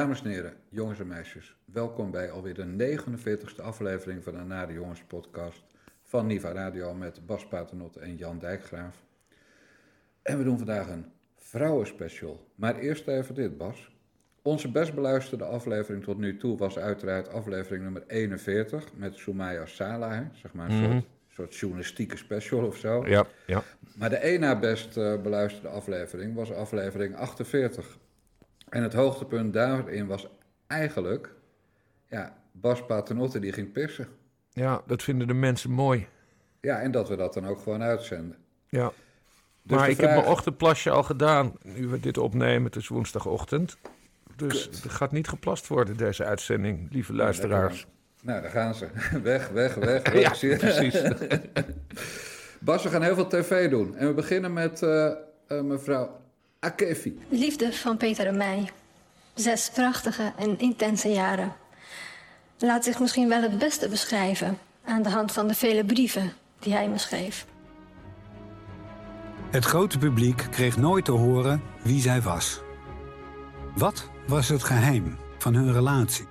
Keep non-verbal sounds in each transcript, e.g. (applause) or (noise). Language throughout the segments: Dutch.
Dames en heren, jongens en meisjes, welkom bij alweer de 49ste aflevering van de Nare Jongens podcast van Niva Radio met Bas Paternot en Jan Dijkgraaf. En we doen vandaag een vrouwenspecial. Maar eerst even dit, Bas. Onze best beluisterde aflevering tot nu toe was uiteraard aflevering nummer 41 met Soumaya Salah, zeg maar een Mhm. soort, soort journalistieke special of zo. Ja, ja. Maar de één na best eh, beluisterde aflevering was aflevering 48. En het hoogtepunt daarin was eigenlijk, ja, Bas Paternotte die ging pissen. ja, dat vinden de mensen mooi. Ja, en dat we dat dan ook gewoon uitzenden. Ja. Dus maar ik heb mijn ochtendplasje al gedaan. Nu we dit opnemen, het is woensdagochtend. Dus Kut. er gaat niet geplast worden, deze uitzending, lieve luisteraars. Nou, daar gaan ze. (laughs) Weg, weg, weg. (laughs) Ja, (laughs) precies. Bas, we gaan heel veel tv doen. En we beginnen met eh, eh, mevrouw Akefi. Liefde van Peter en mij. Zes prachtige en intense jaren. Laat zich misschien wel het beste beschrijven aan de hand van de vele brieven die hij me schreef. Het grote publiek kreeg nooit te horen wie zij was. Wat was het geheim van hun relatie?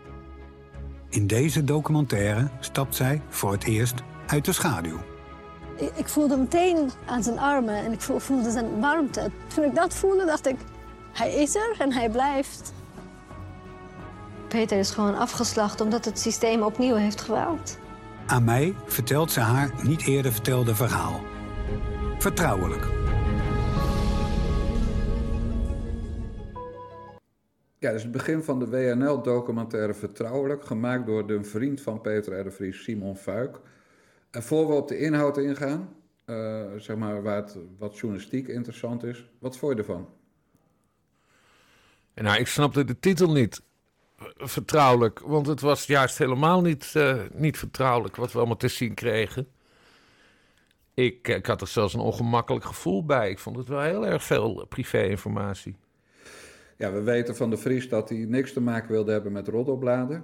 In deze documentaire stapt zij voor het eerst uit de schaduw. Ik, voelde meteen aan zijn armen en ik voel- voelde zijn warmte. Toen ik dat voelde, dacht ik, hij is er en hij blijft. Peter is gewoon afgeslacht omdat het systeem opnieuw heeft gewaald. Aan mij vertelt ze haar niet eerder vertelde verhaal. Vertrouwelijk. Ja, dus het begin van de WNL-documentaire Vertrouwelijk, gemaakt door de vriend van Peter R. de Vries, Simon Fuik. En voor we op de inhoud ingaan, eh, zeg maar waar het, wat journalistiek interessant is, wat vond je ervan? Nou, ik snapte de titel niet. Vertrouwelijk, want het was juist helemaal niet, eh, niet vertrouwelijk wat we allemaal te zien kregen. Ik, ik had er zelfs een ongemakkelijk gevoel bij. Ik vond het wel heel erg veel privé-informatie. Ja, we weten van de Vries dat hij niks te maken wilde hebben met roddelbladen.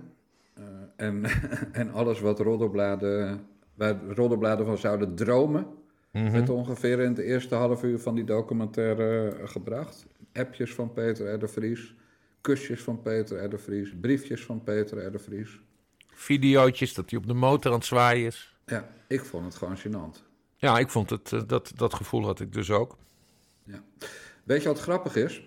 Eh, en, (laughs) en alles wat roddelbladen, waar roddelbladen van zouden dromen, werd ongeveer in het eerste half uur van die documentaire gebracht. Appjes van Peter R. de Vries, kusjes van Peter R. de Vries, briefjes van Peter R. de Vries. Videootjes dat hij op de motor aan het zwaaien is. Ja, ik vond het gewoon gênant. Ja, ik vond het, eh, dat, dat gevoel had ik dus ook. Ja. Weet je wat grappig is?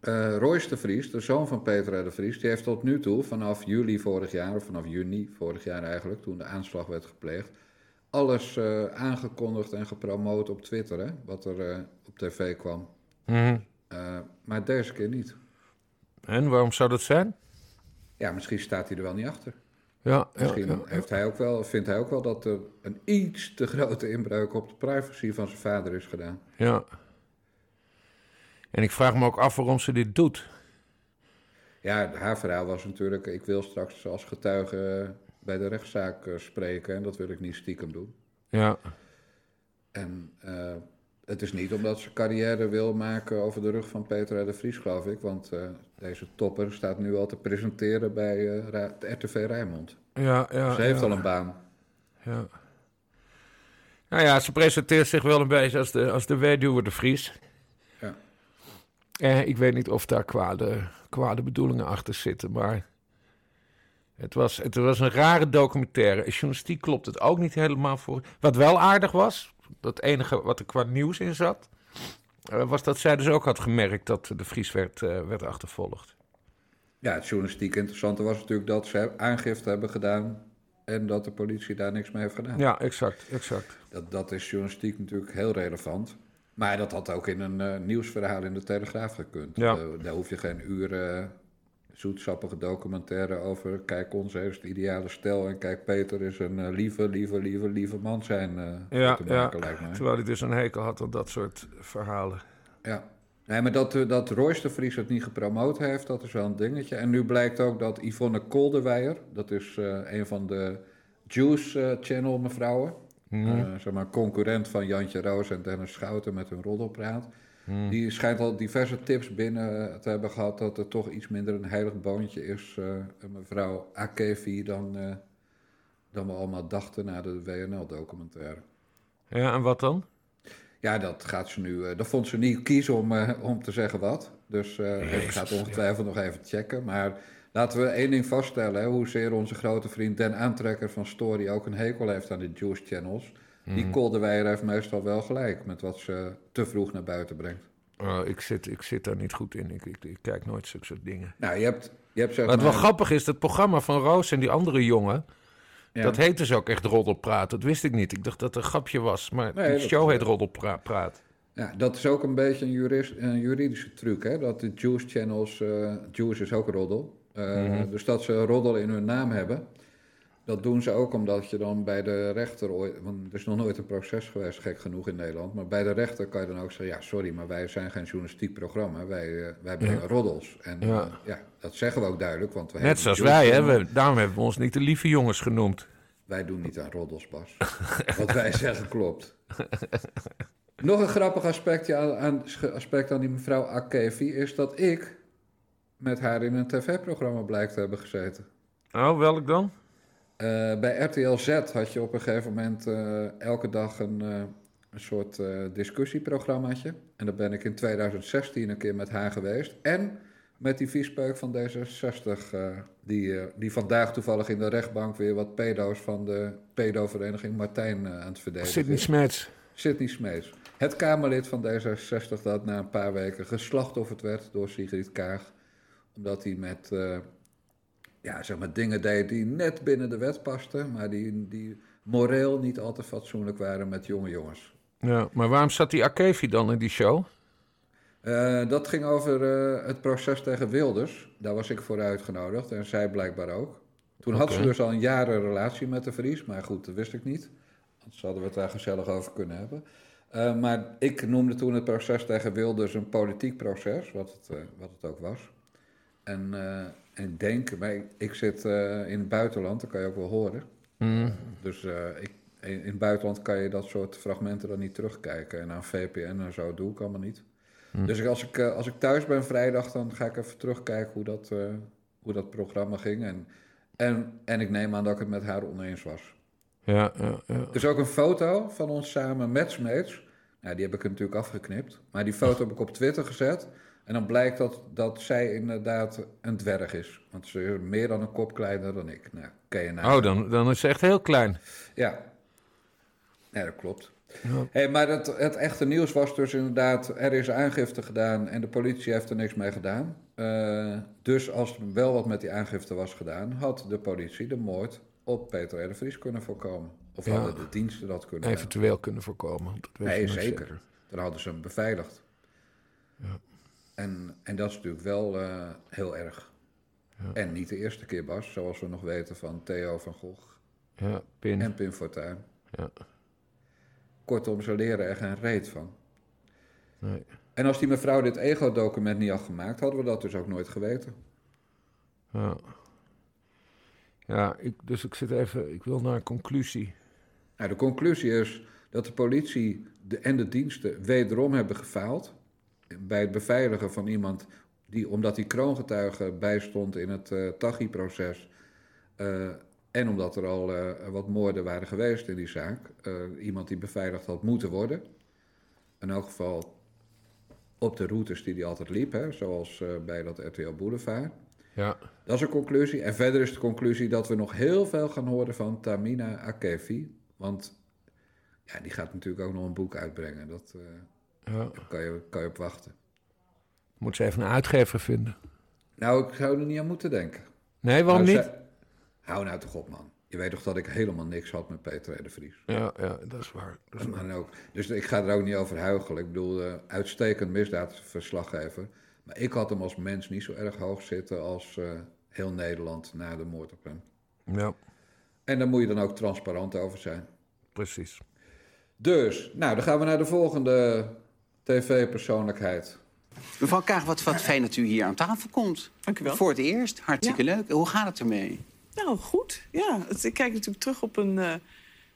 Eh Royce de Vries, de zoon van Peter R. de Vries, die heeft tot nu toe, vanaf juli vorig jaar, of vanaf juni vorig jaar eigenlijk, toen de aanslag werd gepleegd, alles eh, aangekondigd en gepromoot op Twitter, hè, wat er eh, op tv kwam. Mhm. Maar deze keer niet. En waarom zou dat zijn? Ja, misschien staat hij er wel niet achter. Ja, ja, Misschien ja. Heeft hij ook wel, vindt hij ook wel dat er een iets te grote inbreuk op de privacy van zijn vader is gedaan. ja. En ik vraag me ook af waarom ze dit doet. Ja, haar verhaal was natuurlijk, ik wil straks als getuige eh, bij de rechtszaak eh, spreken en dat wil ik niet stiekem doen. Ja, En eh, het is niet omdat ze carrière wil maken over de rug van Peter R. de Vries, geloof ik. Want deze topper staat nu al te presenteren bij de RTV Rijnmond. ja, ja. ze heeft ja, al een baan. Ja. Nou ja, ze presenteert zich wel een beetje als de, als de weduwe de Vries. Eh, ik weet niet of daar kwade, kwade bedoelingen achter zitten, maar... Het was, het was een rare documentaire. Journalistiek klopt het ook niet helemaal voor. Wat wel aardig was, dat enige wat er qua nieuws in zat... eh, was dat zij dus ook had gemerkt dat de Vries werd, eh, werd achtervolgd. Ja, het journalistiek interessante was natuurlijk dat ze aangifte hebben gedaan en dat de politie daar niks mee heeft gedaan. Ja, exact, exact. Dat, dat is journalistiek natuurlijk heel relevant. Maar dat had ook in een eh, nieuwsverhaal in de Telegraaf gekund. Ja. Eh, daar hoef je geen uur eh, zoetsappige documentaire over... kijk, ons is het ideale stel en kijk, Peter is een lieve, lieve, lieve, lieve man zijn Ja, te ja. maken, lijkt mij. Terwijl hij dus een hekel had aan dat soort verhalen. Ja. Nee, maar dat, dat Royce de Vries het niet gepromoot heeft, dat is wel een dingetje. En nu blijkt ook dat Yvonne Kolderweijer, dat is een van de Juice Channel mevrouwen... Mhm. Eh, zeg maar concurrent van Jantje Roos en Dennis Schouten met hun roddelpraat. Mhm. Die schijnt al diverse tips binnen te hebben gehad dat het toch iets minder een heilig boontje is, eh, mevrouw Akevi, dan, eh, dan we allemaal dachten na de WNL-documentaire. Ja, en wat dan? Ja, dat gaat ze nu. dat vond ze niet kiezen om, om te zeggen wat. Dus eh ik Jezus, ga het ongetwijfeld nog even checken. Maar laten we één ding vaststellen: hè, hoezeer onze grote vriend Den Aantrekker van Story ook een hekel heeft aan de Juice Channels. Die Mhm. Kolderweijer heeft meestal wel gelijk met wat ze te vroeg naar buiten brengt. Oh, ik, zit, ik zit daar niet goed in. Ik, ik, ik kijk nooit zulke soort dingen. Nou, je hebt, je hebt zeg Wat wel grappig is, dat programma van Roos en die andere jongen... Ja. dat heet dus ook echt Roddelpraat. Dat wist ik niet. Ik dacht dat het een grapje was. Maar Nee, die dat show heet Roddelpraat. Ja, dat is ook een beetje een, juris, een juridische truc, hè? Dat de Juice Channels, eh Juice is ook roddel. Eh, Mhm. Dus dat ze roddel in hun naam hebben. Dat doen ze ook omdat je dan bij de rechter ooit... Want er is nog nooit een proces geweest, gek genoeg in Nederland. Maar bij de rechter kan je dan ook zeggen... Ja, sorry, maar wij zijn geen journalistiek programma. Wij, eh, wij brengen roddels. En Ja. eh, ja, dat zeggen we ook duidelijk. Want wij Net zoals wij, hè. We, daarom hebben we ons niet de lieve jongens genoemd. Wij doen niet aan roddels, Bas. (laughs) Wat wij zeggen klopt. Nog een grappig aspectje aan, aan, aspect aan die mevrouw Akevi... is dat ik met haar in een tv-programma blijkt te hebben gezeten. Oh, welk dan? Eh, bij RTL Z had je op een gegeven moment eh, elke dag een, eh, een soort eh, discussieprogrammaatje. En daar ben ik in 2016 een keer met haar geweest. En met die viespeuk van D66, eh, die, eh, die vandaag toevallig in de rechtbank weer wat pedo's van de pedovereniging Martijn aan het verdedigen Sidney is. Smets. Sidney Smeets. Het Kamerlid van D66 dat na een paar weken geslachtofferd werd door Sigrid Kaag. Omdat hij met eh, ja, zeg maar dingen deed die net binnen de wet pasten. Maar die, die moreel niet al te fatsoenlijk waren met jonge jongens. Ja, maar waarom zat die Akevi dan in die show? Eh, dat ging over eh, het proces tegen Wilders. Daar was ik voor uitgenodigd en zij blijkbaar ook. Toen had ze dus al een jaren relatie met de Vries, maar goed, dat wist ik niet. Anders hadden we het daar gezellig over kunnen hebben. Maar ik noemde toen het proces tegen Wilders een politiek proces, wat het, wat het ook was. En, eh, en ik denk, maar ik, ik zit eh, in het buitenland, dat kan je ook wel horen. Hmm. Dus eh, ik, in, in het buitenland kan je dat soort fragmenten dan niet terugkijken. En aan VPN en zo doe ik allemaal niet. Hm. Dus als, ik, als ik thuis ben vrijdag, dan ga ik even terugkijken hoe dat, hoe dat programma ging. En, en, en ik neem aan dat ik het met haar oneens was. Ja, ja, ja. Er is ook een foto van ons samen met. Nou, die heb ik natuurlijk afgeknipt. Maar die foto heb ik op Twitter gezet. En dan blijkt dat, dat zij inderdaad een dwerg is. Want ze is meer dan een kop kleiner dan ik. Nou, je nagaan. Oh, dan, dan is ze echt heel klein. Ja. Ja, dat klopt. Ja. Hey, maar het, het echte nieuws was dus inderdaad, er is aangifte gedaan en de politie heeft er niks mee gedaan. Eh, dus als er wel wat met die aangifte was gedaan, had de politie de moord op Peter R. de Vries kunnen voorkomen. Of Ja. hadden de diensten dat kunnen. Eventueel kunnen voorkomen. Dat weet Nee, nooit zeker. Dan hadden ze hem beveiligd. Ja. En, en dat is natuurlijk wel eh, heel erg. Ja. En niet de eerste keer, Bas, zoals we nog weten van Theo van Gogh Ja, pin. en Pim Fortuyn. Ja. Kortom, ze leren er geen reet van. Nee. En als die mevrouw dit ego-document niet had gemaakt, hadden we dat dus ook nooit geweten. Ja. Ja, ik, dus ik zit even... Ik wil naar een conclusie. Nou, de conclusie is dat de politie de, en de diensten wederom hebben gefaald bij het beveiligen van iemand die, omdat hij kroongetuige bijstond in het eh Taghi-proces eh, en omdat er al eh, wat moorden waren geweest in die zaak, iemand die beveiligd had moeten worden. In elk geval op de routes die hij altijd liep, hè, zoals bij dat RTL Boulevard. Ja. Dat is een conclusie. En verder is de conclusie dat we nog heel veel gaan horen van Tamina Akefi. Want ja, die gaat natuurlijk ook nog een boek uitbrengen. Dat ja. daar kan, je, kan je op wachten. Moet ze even een uitgever vinden. Nou, ik zou er niet aan moeten denken. Nee, waarom Nou, niet? Hou nou toch op, man. Je weet toch dat ik helemaal niks had met Peter R. de Vries. Ja, ja, dat is waar. Dat is waar. En ook, dus ik ga er ook niet over huichelen. Ik bedoel, eh, uitstekend misdaadverslaggever. Maar ik had hem als mens niet zo erg hoog zitten als eh, heel Nederland na de moord op hem. Ja, En daar moet je dan ook transparant over zijn. precies. Dus, nou, dan gaan we naar de volgende tv-persoonlijkheid. Mevrouw Kaag, wat, wat fijn dat u hier aan tafel komt. Dank u wel. Voor het eerst. Hartstikke leuk. Hoe gaat het ermee? Nou, goed. Ja, het- ik kijk natuurlijk terug op een, eh,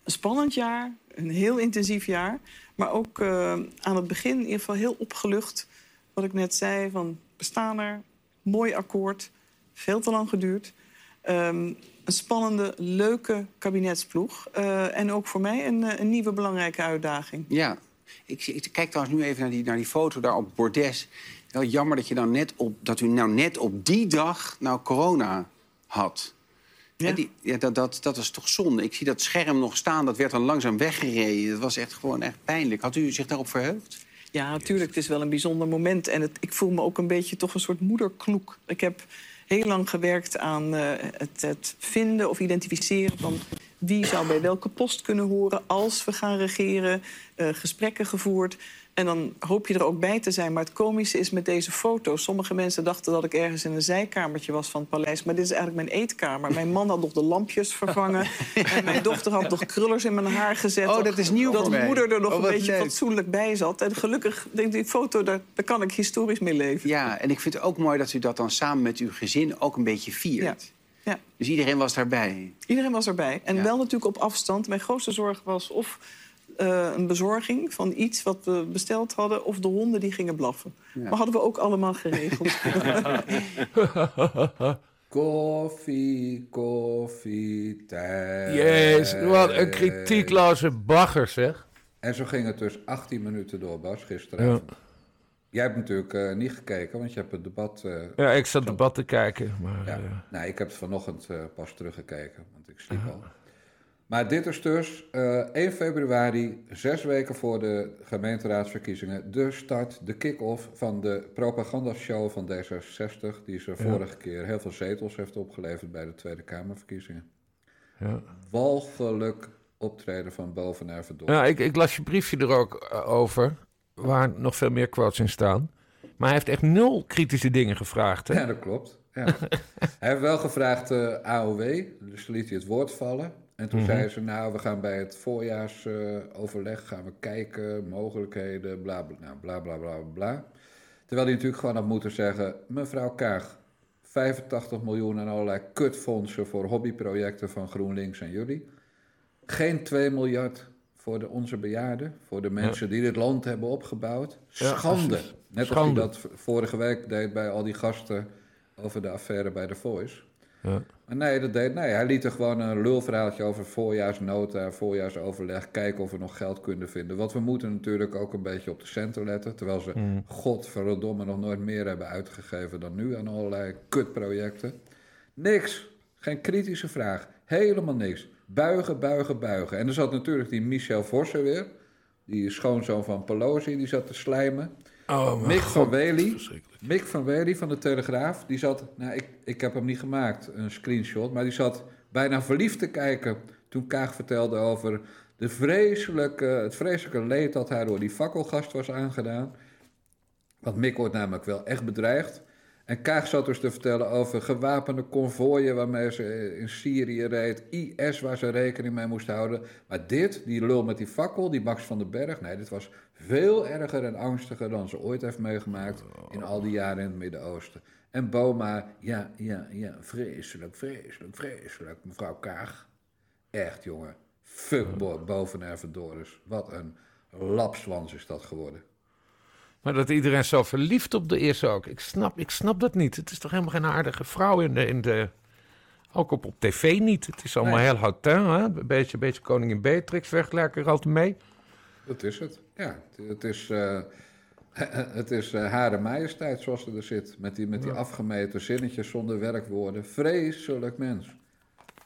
een spannend jaar. Een heel intensief jaar. Maar ook eh, aan het begin in ieder geval heel opgelucht. Wat ik net zei, van we staan er. Mooi akkoord. Veel te lang geduurd. Ehm, een spannende, leuke kabinetsploeg. Eh, en ook voor mij een, een nieuwe belangrijke uitdaging. Ja. Ik, ik kijk trouwens nu even naar die, naar die foto daar op Bordes. Wel jammer dat, je dan net op, dat u nou net op die dag nou corona had. Ja. Die, ja, dat, dat, dat is toch zonde. Ik zie dat scherm nog staan, dat werd dan langzaam weggereden. Dat was echt gewoon echt pijnlijk. Had u zich daarop verheugd? Ja, natuurlijk. Het is wel een bijzonder moment. En het, ik voel me ook een beetje toch een soort moederkloek. Ik heb heel lang gewerkt aan eh, het, het vinden of identificeren van wie zou bij welke post kunnen horen als we gaan regeren. eh, gesprekken gevoerd. En dan hoop je er ook bij te zijn. Maar het komische is met deze foto's. Sommige mensen dachten dat ik ergens in een zijkamertje was van het paleis. Maar dit is eigenlijk mijn eetkamer. Mijn man had nog de lampjes vervangen. (laughs) en mijn dochter had nog krullers in mijn haar gezet. Oh, dat is nieuw Dat voor mij. moeder er nog Oh, een beetje leuk. fatsoenlijk bij zat. En gelukkig, denk ik, die foto, daar, daar kan ik historisch mee leven. Ja, en ik vind het ook mooi dat u dat dan samen met uw gezin ook een beetje viert. Ja. Dus iedereen was daarbij. Iedereen was erbij. En Ja. wel natuurlijk op afstand. Mijn grootste zorg was of eh, een bezorging van iets wat we besteld hadden... of de honden die gingen blaffen. Ja. Maar hadden we ook allemaal geregeld. (laughs) Koffie, koffie, tijd. Jezus, wat een kritiekloze bagger, zeg. En zo ging het dus 18 minuten door, Bas, gisteravond. Ja. Jij hebt natuurlijk eh, niet gekeken, want je hebt het debat... eh, Ja, ik zat debat te kijken, maar... Ja. Nee, ik heb het vanochtend pas teruggekeken, want ik sliep al. Maar dit is dus eh 1 februari, zes weken voor de gemeenteraadsverkiezingen, de start, de kick-off van de propagandashow van D66, die ze vorige keer heel veel zetels heeft opgeleverd bij de Tweede Kamerverkiezingen. ja. Walgelijk optreden van boven naar. Ja, ik, ik las je briefje er ook over, waar nog veel meer quotes in staan. Maar hij heeft echt nul kritische dingen gevraagd. Hè? Ja, dat klopt. Ja. (laughs) hij heeft wel gevraagd eh, AOW, dus liet hij het woord vallen. En toen zei ze, nou, we gaan bij het voorjaarsoverleg gaan we kijken, mogelijkheden, bla bla, nou, bla bla bla bla. Terwijl hij natuurlijk gewoon had moeten zeggen, mevrouw Kaag, 85 miljoen aan allerlei kutfondsen voor hobbyprojecten van GroenLinks en jullie. Geen 2 miljard voor de, onze bejaarden, voor de mensen die dit land hebben opgebouwd. Schande. Net Schande. als hij dat vorige week deed bij al die gasten over de affaire bij The Voice. Ja. Maar nee, dat deed, nee, hij liet er gewoon een lulverhaaltje over voorjaarsnota, voorjaarsoverleg, kijken of we nog geld kunnen vinden. Want we moeten natuurlijk ook een beetje op de centen letten, terwijl ze, Mm. godverdomme, nog nooit meer hebben uitgegeven dan nu aan allerlei kutprojecten. Niks. Geen kritische vraag. Helemaal niks. Buigen, buigen, buigen. En er zat natuurlijk die Michel Vossen weer, die schoonzoon van Pelosi, die zat te slijmen. Oh, Mick god, van Wely. Mick van Wely van de Telegraaf, die zat, nou ik, ik heb hem niet gemaakt, een screenshot, maar die zat bijna verliefd te kijken toen Kaag vertelde over de vreselijke, het vreselijke leed dat haar door die fakkelgast was aangedaan. Want Mick wordt namelijk wel echt bedreigd. En Kaag zat dus te vertellen over gewapende konvooien waarmee ze in Syrië reed. IS waar ze rekening mee moest houden. Maar dit, die lul met die fakkel, die Max van den Berg. Nee, dit was veel erger en angstiger dan ze ooit heeft meegemaakt in al die jaren in het Midden-Oosten. En Boma, ja, ja, ja, vreselijk, vreselijk, vreselijk. Mevrouw Kaag, echt jongen. Fuck bo- boven Ervedoris. Wat een lapswans is dat geworden. Maar dat iedereen zo verliefd op de is ook. Ik snap, ik snap dat niet. Het is toch helemaal geen aardige vrouw in de... In de ook op, op tv niet. Het is allemaal Nee. heel hautain. Hè? Een beetje, beetje koningin Beatrix vergelijken er altijd mee. Dat is het. Ja, het, is, (laughs) het is eh, Hare Majesteit zoals ze er zit. Met die, met die afgemeten zinnetjes zonder werkwoorden. Vreselijk mens.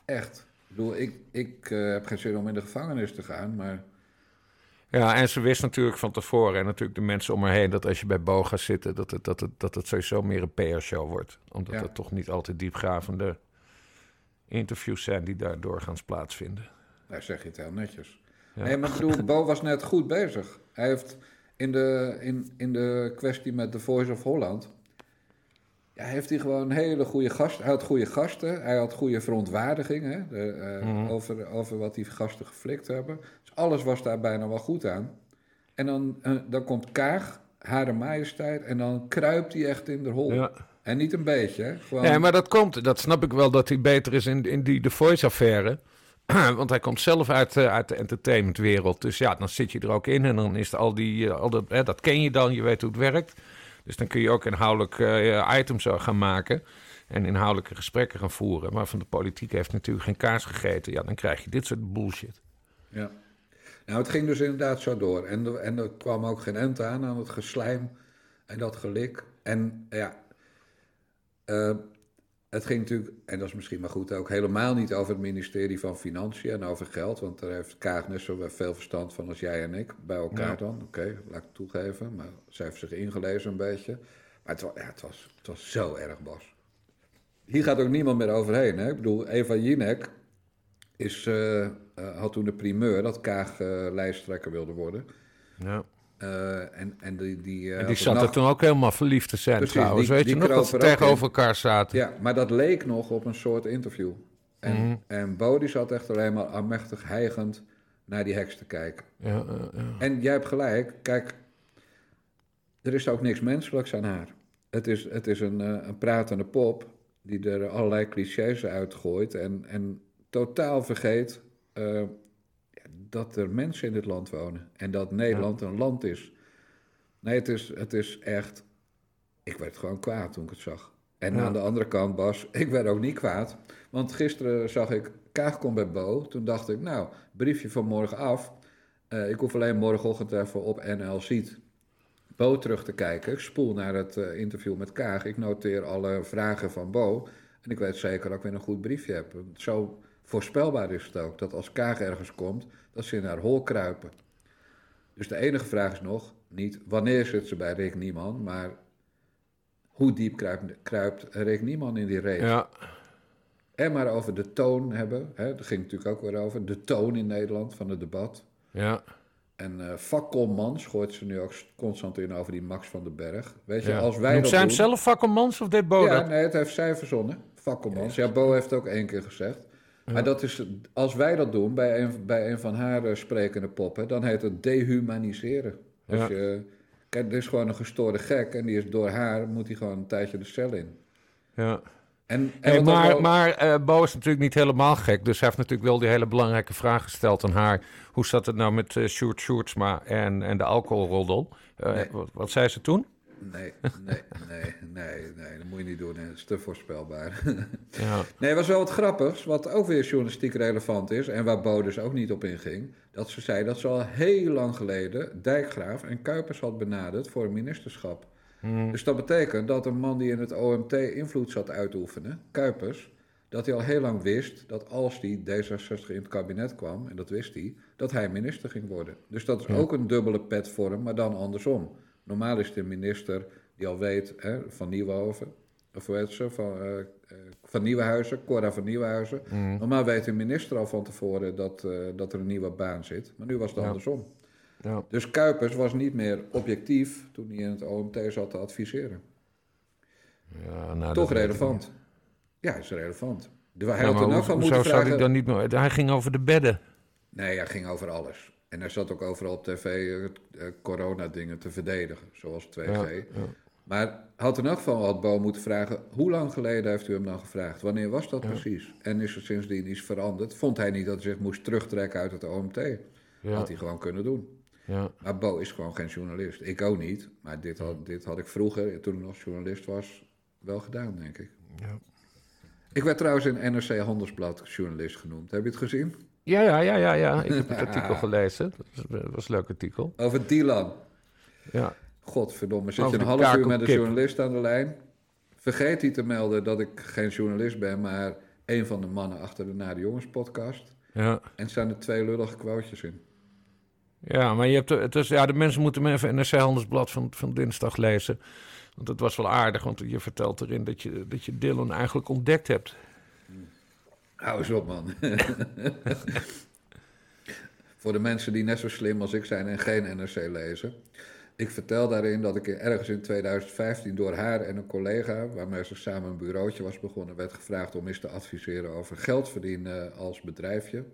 Echt. Ik bedoel, ik, ik eh, heb geen zin om in de gevangenis te gaan, maar... Ja, en ze wist natuurlijk van tevoren... en natuurlijk de mensen om haar heen... dat als je bij Bo gaat zitten... dat het, dat het, dat het sowieso meer een PR-show wordt. Omdat Ja. het toch niet altijd diepgravende interviews zijn... die daar doorgaans plaatsvinden. Daar zeg je het heel netjes. Ja. Nee, maar ik bedoel, Bo was net goed bezig. Hij heeft in de, in, in de kwestie met The Voice of Holland... Ja, heeft hij gewoon hele goede gasten. Hij had goede gasten. Hij had goede verontwaardiging hè, de, eh, Mhm. over, over wat die gasten geflikt hebben. Dus alles was daar bijna wel goed aan. En dan, eh, dan komt Kaag, Hare Majesteit, en dan kruipt hij echt in de hol. Ja. En niet een beetje? Gewoon, Nee, maar dat komt. Dat snap ik wel dat hij beter is in, in die The Voice-affaire. (clears throat) Want hij komt zelf uit, eh, uit de entertainmentwereld. Dus ja, dan zit je er ook in. En dan is al die. al dat, hè, dat ken je dan, je weet hoe het werkt. Dus dan kun je ook inhoudelijk eh, items zo gaan maken. En inhoudelijke gesprekken gaan voeren. Maar van de politiek heeft natuurlijk geen kaas gegeten. Ja, dan krijg je dit soort bullshit. Ja. Nou, het ging dus inderdaad zo door. En, er- en er kwam ook geen end aan aan het geslijm en dat gelik. En ja, eh, het ging natuurlijk, en dat is misschien maar goed ook, helemaal niet over het ministerie van Financiën en over geld. Want daar heeft Kaag net zo veel verstand van als jij en ik bij elkaar Ja. dan. Oké, laat ik toegeven. Maar zij heeft zich ingelezen een beetje. Maar het, wa- ja, het, was, het was zo erg, Bas. Hier gaat ook niemand meer overheen. Hè? Ik bedoel, Eva Jinek is, eh, eh, had toen de primeur dat Kaag eh, lijsttrekker wilde worden. Ja. Eh, en, en die, die, eh, En die er nacht- toen ook helemaal verliefd te zijn Precies, trouwens. die- Weet die je nog dat ze er tegenover elkaar zaten? Ja, maar dat leek nog op een soort interview. En, Mhm. en Bo die zat echt alleen maar aanmächtig hijgend naar die heks te kijken. Ja, ja. En jij hebt gelijk, kijk, er is ook niks menselijks aan haar. Het is, het is een, eh, een pratende pop die er allerlei clichés uitgooit en, en totaal vergeet eh, dat er mensen in dit land wonen en dat Nederland een land is. Nee, het is, het is echt. Ik werd gewoon kwaad toen ik het zag. En Ja. aan de andere kant, Bas, ik werd ook niet kwaad. Want gisteren zag ik Kaag komt bij Bo. Toen dacht ik, nou, briefje van morgen af. Eh, ik hoef alleen morgenochtend even op NL Ziet Bo terug te kijken. Ik spoel naar het eh, interview met Kaag. Ik noteer alle vragen van Bo. En ik weet zeker dat ik weer een goed briefje heb. Zo voorspelbaar is het ook. Dat als Kaag ergens komt, dat ze in haar hol kruipen. Dus de enige vraag is nog, niet wanneer zit ze bij Rick Nieman, maar hoe diep kruipt, kruipt Rick Nieman in die race? Ja, En maar over de toon hebben, hè, daar ging natuurlijk ook weer over, de toon in Nederland van het debat. ja, En vakkelmans gooit ze nu ook constant in over die Max van den Berg. Weet je, ja. als wij Noemt dat zij hem doen... zelf vakkelmans of deed Bo ja, dat? nee, het heeft zij verzonnen. Vakkelmans. Ja, Bo heeft het ook één keer gezegd. Maar dat is, als wij dat doen bij een, bij een van haar eh, sprekende poppen, dan heet het dehumaniseren. Als Ja. je, kijk, dit is gewoon een gestoorde gek en die is door haar, moet hij gewoon een tijdje de cel in. Ja. En, en maar wel- maar eh, Bo is natuurlijk niet helemaal gek. Dus hij heeft natuurlijk wel die hele belangrijke vraag gesteld aan haar. Hoe zat het nou met eh Sjoerd Sjoerdsma en, en de alcoholroddel? Eh, Nee. wat, wat zei ze toen? Nee, nee, nee, nee, nee, dat moet je niet doen. Dat is te voorspelbaar. (laughs) Ja, Nee, was wel wat grappigs, wat ook weer journalistiek relevant is... en waar Bo dus ook niet op inging... dat ze zei dat ze al heel lang geleden Dijkgraaf en Kuipers had benaderd voor een ministerschap. Dus dat betekent dat een man die in het OMT invloed zat uit te oefenen, Kuipers... dat hij al heel lang wist dat als die D66 in het kabinet kwam, en dat wist hij... dat hij minister ging worden. Dus dat is ook een dubbele pet voor hem, maar dan andersom. Normaal is een minister die al weet hè, van Nieuwenhoven... Of heet ze? Van, eh, van Nieuwenhuizen, Cora van Nieuwenhuizen. Normaal weet een minister al van tevoren dat, eh, dat er een nieuwe baan zit. Maar nu was het Ja. andersom. ja. Dus Kuipers was niet meer objectief toen hij in het OMT zat te adviseren. ja nou, Toch weet relevant. Ja, is relevant. De, hij. Ja, had maar ook hoe- van moeten zou dan niet meer... Hij ging over de bedden. Nee, hij ging over alles. En hij zat ook overal op tv eh, eh, corona-dingen te verdedigen, zoals 2G. Ja, ja. Maar had in elk geval had Bo moeten vragen... hoe lang geleden heeft u hem dan gevraagd? Wanneer was dat precies? En is er sindsdien iets veranderd? Vond hij niet dat hij zich moest terugtrekken uit het OMT? Had hij gewoon kunnen doen. ja. Maar Bo is gewoon geen journalist. Ik ook niet. Maar dit had, dit had ik vroeger, toen ik nog journalist was, wel gedaan, denk ik. Ja. Ik werd trouwens in NRC Handelsblad journalist genoemd. Heb je het gezien? Ja, ja, ja, ja, ja. Ik heb (laughs) het artikel gelezen. Dat was, dat was een leuk artikel. Over Dylan. Ja, Godverdomme, zit Over je een de half uur met een journalist aan de lijn? Vergeet hij te melden dat ik geen journalist ben, maar een van de mannen achter de Nare Jongens podcast. ja. En staan er twee lullige quotejes in. Ja, maar je hebt, het is, ja, de mensen moeten me even NRC Handelsblad van, van dinsdag lezen. Want het was wel aardig, want je vertelt erin dat je, dat je Dylan eigenlijk ontdekt hebt. Hou eens op, man. (laughs) Voor de mensen die net zo slim als ik zijn en geen NRC lezen. Ik vertel daarin dat ik ergens in 2015 door haar en een collega, waarmee ze samen een bureautje was begonnen, werd gevraagd om eens te adviseren over geld verdienen als bedrijfje.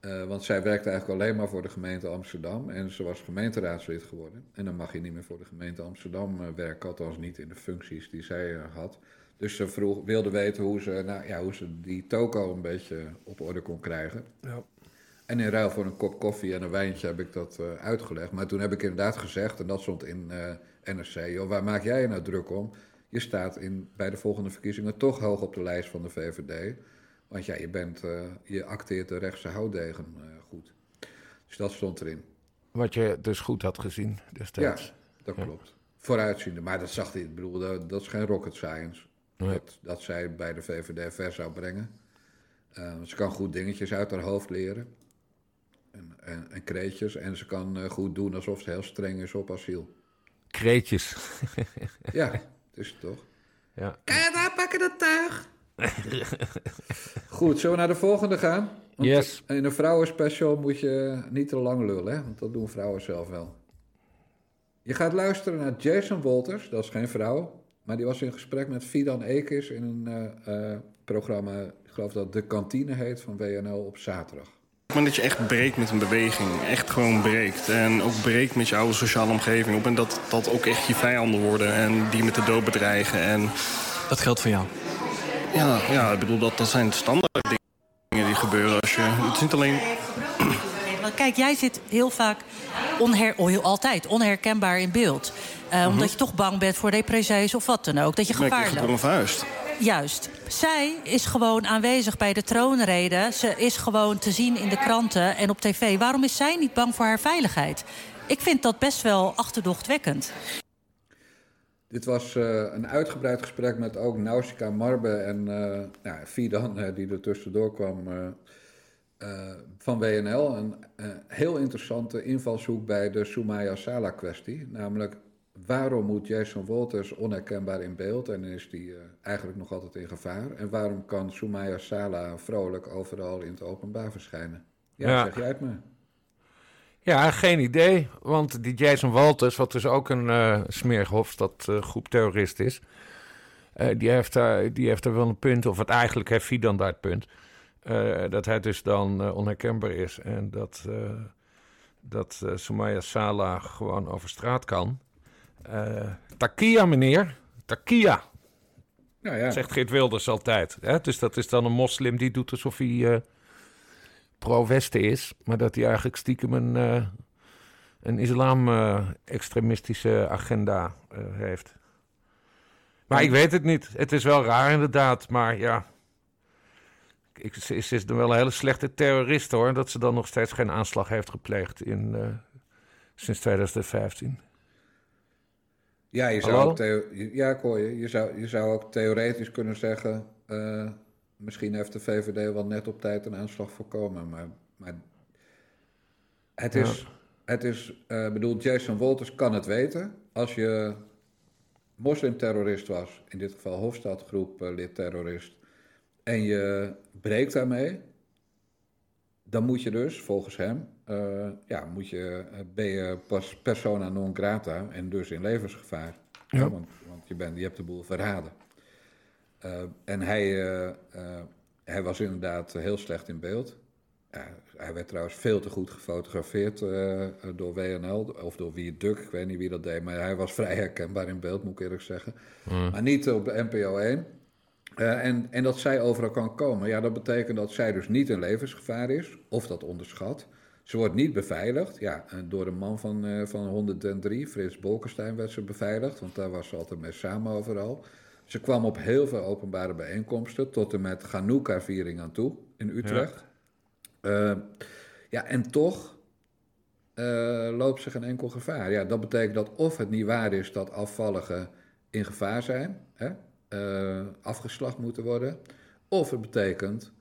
Eh, want zij werkte eigenlijk alleen maar voor de gemeente Amsterdam en ze was gemeenteraadslid geworden. En dan mag je niet meer voor de gemeente Amsterdam eh, werken, althans niet in de functies die zij eh, had. Dus ze vroeg, wilde weten hoe ze, nou, ja, hoe ze die toko een beetje op orde kon krijgen. Ja. En in ruil voor een kop koffie en een wijntje heb ik dat eh, uitgelegd. Maar toen heb ik inderdaad gezegd, en dat stond in eh, NRC, joh, waar maak jij je nou druk om? Je staat in, bij de volgende verkiezingen toch hoog op de lijst van de VVD. Want ja, je, bent, eh, je acteert de rechtse houtdegen goed. Dus dat stond erin. Wat je dus goed had gezien destijds. Ja, dat klopt. Vooruitziende. Maar dat zag hij. Ik bedoel, dat, dat is geen rocket science. Nee. Dat, dat zij bij de VVD ver zou brengen. Eh, ze kan goed dingetjes uit haar hoofd leren. En, en, en kreetjes. En ze kan eh, goed doen alsof ze heel streng is op asiel. Kreetjes. (laughs) Ja, het is het toch? ja. daar pakken dat tuig. Goed, zullen we naar de volgende gaan? Want Yes. In een vrouwenspecial moet je niet te lang lullen, hè? want dat doen vrouwen zelf wel. Je gaat luisteren naar Jason Wolters, dat is geen vrouw, maar die was in gesprek met Fidan Ekis in een eh, eh, programma, ik geloof dat De Kantine heet, van WNL op zaterdag. Maar dat je echt breekt met een beweging. Echt gewoon breekt. En ook breekt met je oude sociale omgeving. Op en dat dat ook echt je vijanden worden. En die met de dood bedreigen. En Dat geldt voor jou. ja, ja ik bedoel, dat, dat zijn standaard dingen die gebeuren. Als je, het is niet alleen... Want Kijk, jij zit heel vaak, onher, oh, heel, altijd, onherkenbaar in beeld. Eh, Omdat je toch bang bent voor depressies of wat dan ook. Dat je gevaar loopt. vuist. Juist. Zij is gewoon aanwezig bij de troonrede. Ze is gewoon te zien in de kranten en op tv. Waarom is zij niet bang voor haar veiligheid? Ik vind dat best wel achterdochtwekkend. Dit was eh, een uitgebreid gesprek met ook Nausicaa Marbe en eh ja, Fidan, eh, die er tussendoor kwam eh, van WNL. Een eh, heel interessante invalshoek bij de Soumaya Sala kwestie. Namelijk, waarom moet Jason Wolters onherkenbaar in beeld en is die eh, eigenlijk nog altijd in gevaar? En waarom kan Soumaya Sala vrolijk overal in het openbaar verschijnen? Ja, Ja. zeg jij het maar. Ja, geen idee. Want die Jason Walters, wat dus ook een eh, groep terrorist is... die, heeft daar, die heeft er wel een punt, of het eigenlijk heeft Fidan daar het punt... eh, dat hij dus dan eh, onherkenbaar is en dat, eh dat Soumaya Sala gewoon over straat kan. Takia, meneer. Takia, Nou ja, zegt Geert Wilders altijd. Hè? Dus dat is dan een moslim die doet alsof hij pro-Westen is... maar dat hij eigenlijk stiekem een, een islam-extremistische agenda heeft. Maar ik weet het niet. Het is wel raar inderdaad, maar ja... Ik, ze, ze is dan wel een hele slechte terrorist hoor... dat ze dan nog steeds geen aanslag heeft gepleegd in, eh, sinds 2015. Ja, je zou Hallo? ook ja, ik hoor je. Je zou, je zou ook theoretisch kunnen zeggen... eh, misschien heeft de VVD wel net op tijd een aanslag voorkomen. Maar, maar het is... Het is eh, bedoel, Jason Wolters kan het weten. Als je moslimterrorist was, in dit geval Hofstadgroep eh, lidterrorist... en je breekt daarmee... dan moet je dus, volgens hem... eh, ja, moet je, eh, ben je pas persona non grata en dus in levensgevaar. Ja. Ja, want want je, bent, je hebt de boel verraden. Eh, en hij, hij was inderdaad heel slecht in beeld. Ja, hij werd trouwens veel te goed gefotografeerd door WNL of door Wie Duk. Ik weet niet wie dat deed, maar hij was vrij herkenbaar in beeld, moet ik eerlijk zeggen. Maar niet op de NPO 1. Eh, en, en dat zij overal kan komen. Ja, dat betekent dat zij dus niet in levensgevaar is, of dat onderschat. Ze wordt niet beveiligd. Ja, en door een man van, eh, van 103, Frits Bolkestein, werd ze beveiligd. Want daar was ze altijd mee samen overal. Ze kwam op heel veel openbare bijeenkomsten, tot en met Hanukkah-viering aan toe in Utrecht. Ja, ja en toch eh, loopt ze geen enkel gevaar. Ja, dat betekent dat of het niet waar is dat afvalligen in gevaar zijn, hè, eh, afgeslacht moeten worden, of het betekent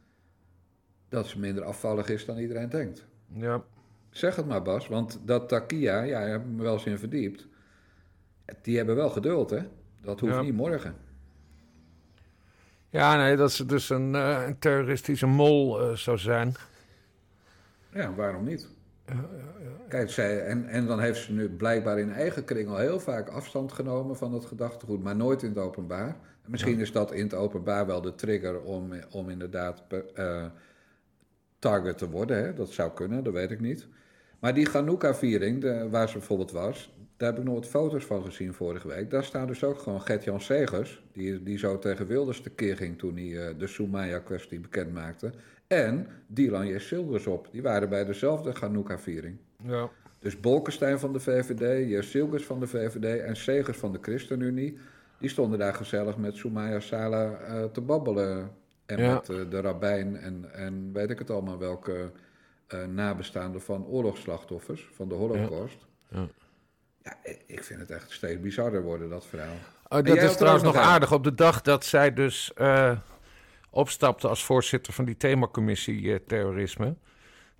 dat ze minder afvallig is dan iedereen denkt. Ja, Zeg het maar, Bas, want dat Takia, ja, je hebt me wel eens in verdiept, die hebben wel geduld, hè? Dat hoeft Ja. niet morgen. ja nee, dat ze dus een, eh, een terroristische mol eh, zou zijn. Ja, waarom niet? Kijk, zij, en, en dan heeft ze nu blijkbaar in eigen kring al heel vaak afstand genomen van het gedachtegoed, maar nooit in het openbaar. En misschien is dat in het openbaar wel de trigger om, om inderdaad eh, target te worden. Hè? Dat zou kunnen, dat weet ik niet. Maar die Hanukkah-viering, de- waar ze bijvoorbeeld was, daar heb ik nog wat foto's van gezien vorige week. Daar staat dus ook gewoon Gert-Jan Segers, die, die zo tegen Wilders tekeer ging toen hij eh, de Soumaya-kwestie bekend maakte. En Dylan J. Silvers op. Die waren bij dezelfde Hanukkah-viering. Ja. Dus Bolkestein van de VVD, J. Silvers van de VVD en Segers van de ChristenUnie... die stonden daar gezellig met Soumaya Sala eh, te babbelen. En Ja. met eh, de rabbijn en, en weet ik het allemaal welke eh, nabestaanden van oorlogsslachtoffers, van de Holocaust. Ja. Ja, ik- ik vind het echt steeds bizarder worden, dat verhaal. Oh, dat is trouwens nog aan. aardig. Op de dag dat zij dus opstapte als voorzitter van die themacommissie terrorisme.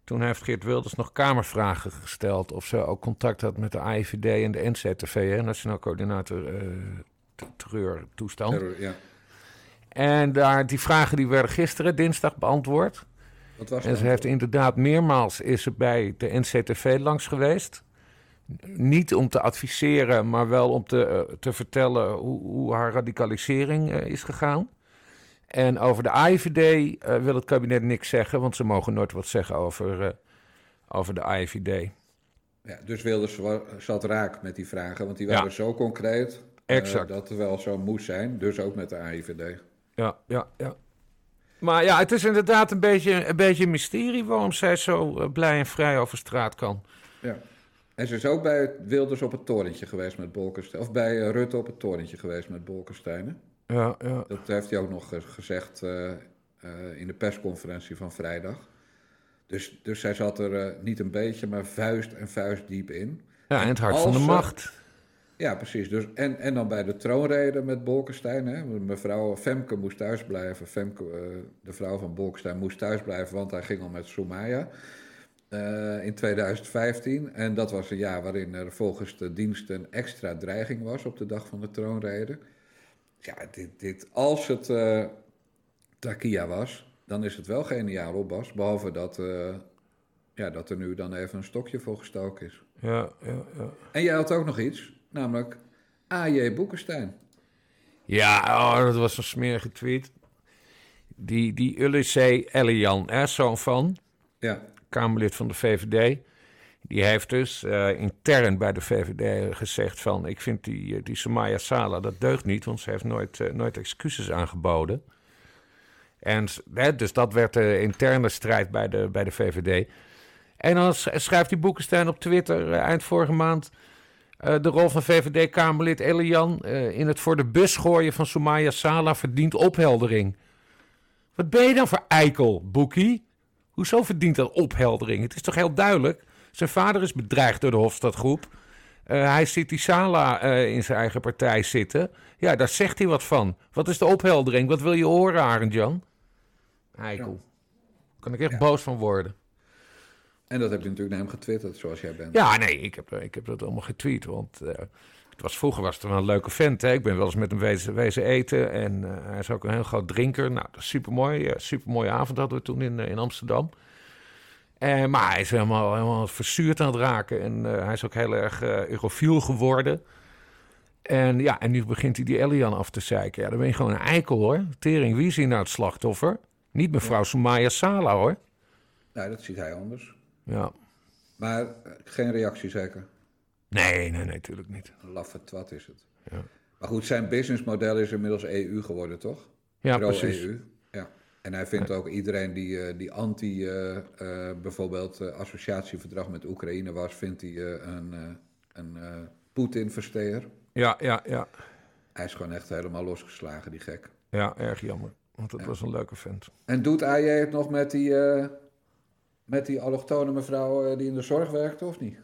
Toen heeft Geert Wilders nog kamervragen gesteld of ze ook contact had met de AIVD en de NCTV, hè, Nationaal Coördinator Terreurtoestand. Terror, ja. En daar, die vragen die werden gisteren, dinsdag, beantwoord. Wat was En ze heeft inderdaad meermaals is ze bij de NCTV langs geweest. Niet om te adviseren, maar wel om te, eh, te vertellen hoe, hoe haar radicalisering eh, is gegaan. En over de AIVD eh, wil het kabinet niks zeggen, want ze mogen nooit wat zeggen over, over de AIVD. Ja, dus Wilders zat raak met die vragen, want die Ja. waren zo concreet Exact. dat het wel zo moest zijn. Dus ook met de AIVD. Ja, ja, ja. Maar ja, het is inderdaad een beetje een beetje mysterie waarom zij zo eh, blij en vrij over straat kan. Ja. En ze is ook bij Wilders op het torentje geweest met Bolkestein. Of bij eh, Rutte op het torentje geweest met Bolkestein. hè? Ja, ja. Dat heeft hij ook nog ge- gezegd eh, eh, in de persconferentie van vrijdag. Dus, dus zij zat er eh, niet een beetje, maar vuist en vuist diep in. ja en het hart van de macht. Ja, precies. Dus, en, en dan bij de troonrede met Bolkestein. Hè. Mevrouw Femke moest thuisblijven. Femke, eh, de vrouw van Bolkestein, moest thuisblijven, want hij ging al met Soumaya. eh, in 2015. En dat was een jaar waarin er volgens de dienst een extra dreiging was op de dag van de troonrede. Ja, dit, dit, als het eh Takia was, dan is het wel geniaal opbas. Behalve dat, ja, dat er nu dan even een stokje voor gestoken is. Ja, ja, ja. En jij had ook nog iets, namelijk A.J. Boekenstein. Ja, oh, dat was een smerige tweet. Die, die Ulysses Elian, hè, zoon van, Ja, Kamerlid van de VVD... die heeft dus eh, intern bij de VVD gezegd van... ik vind die, eh, die Samaya Sala, dat deugt niet... want ze heeft nooit, eh, nooit excuses aangeboden. En hè, dus dat werd de interne strijd bij de, bij de VVD. En dan sch- schrijft die Boekenstein op Twitter eind vorige maand... Eh, de rol van VVD-Kamerlid Elian eh, in het voor de bus gooien van Soumaya Sala verdient opheldering. Wat ben je dan voor eikel, Boekie? Hoezo verdient dat opheldering? Het is toch heel duidelijk? Zijn vader is bedreigd door de Hofstadgroep. Eh, hij ziet die Sala in zijn eigen partij zitten. Ja, daar zegt hij wat van. Wat is de opheldering? Wat wil je horen, Arend Jan? Eikel. Kan ik echt Ja. boos van worden. En dat heb je natuurlijk naar hem getwitterd, zoals jij bent. Ja, nee, ik heb, ik heb dat allemaal getweet. Want eh, het was, vroeger was het wel een leuke vent. Hè? Ik ben wel eens met hem wezen, wezen eten. En eh, hij is ook een heel groot drinker. Nou, dat is supermooi. Uh, supermooie avond hadden we toen in, eh, in Amsterdam. Eh, maar hij is helemaal, helemaal verzuurd aan het raken. En eh, hij is ook heel erg eh eurofiel geworden. En ja, en nu begint hij die Elian af te zeiken. Ja, dan ben je gewoon een eikel hoor. Tering, wie is hier nou het slachtoffer? Niet mevrouw Soumaya Sala hoor. Nou, dat ziet hij anders. Ja. Maar eh, geen reactie zeker. Nee, nee, nee, natuurlijk niet. Een laffe twat is het. Ja. Maar goed, zijn businessmodel is inmiddels EU geworden, toch? Ja, Pro precies. EU. Ja. En hij vindt ook iedereen die, eh, die anti eh, eh, bijvoorbeeld associatieverdrag met Oekraïne was, vindt hij een, een Poetin-versteer. Ja, ja, ja. Hij is gewoon echt helemaal losgeslagen, die gek. Ja, erg jammer. Want het Ja. was een leuke vent. En doet AJ het nog met die, met die allochtone mevrouw eh, die in de zorg werkte, of niet?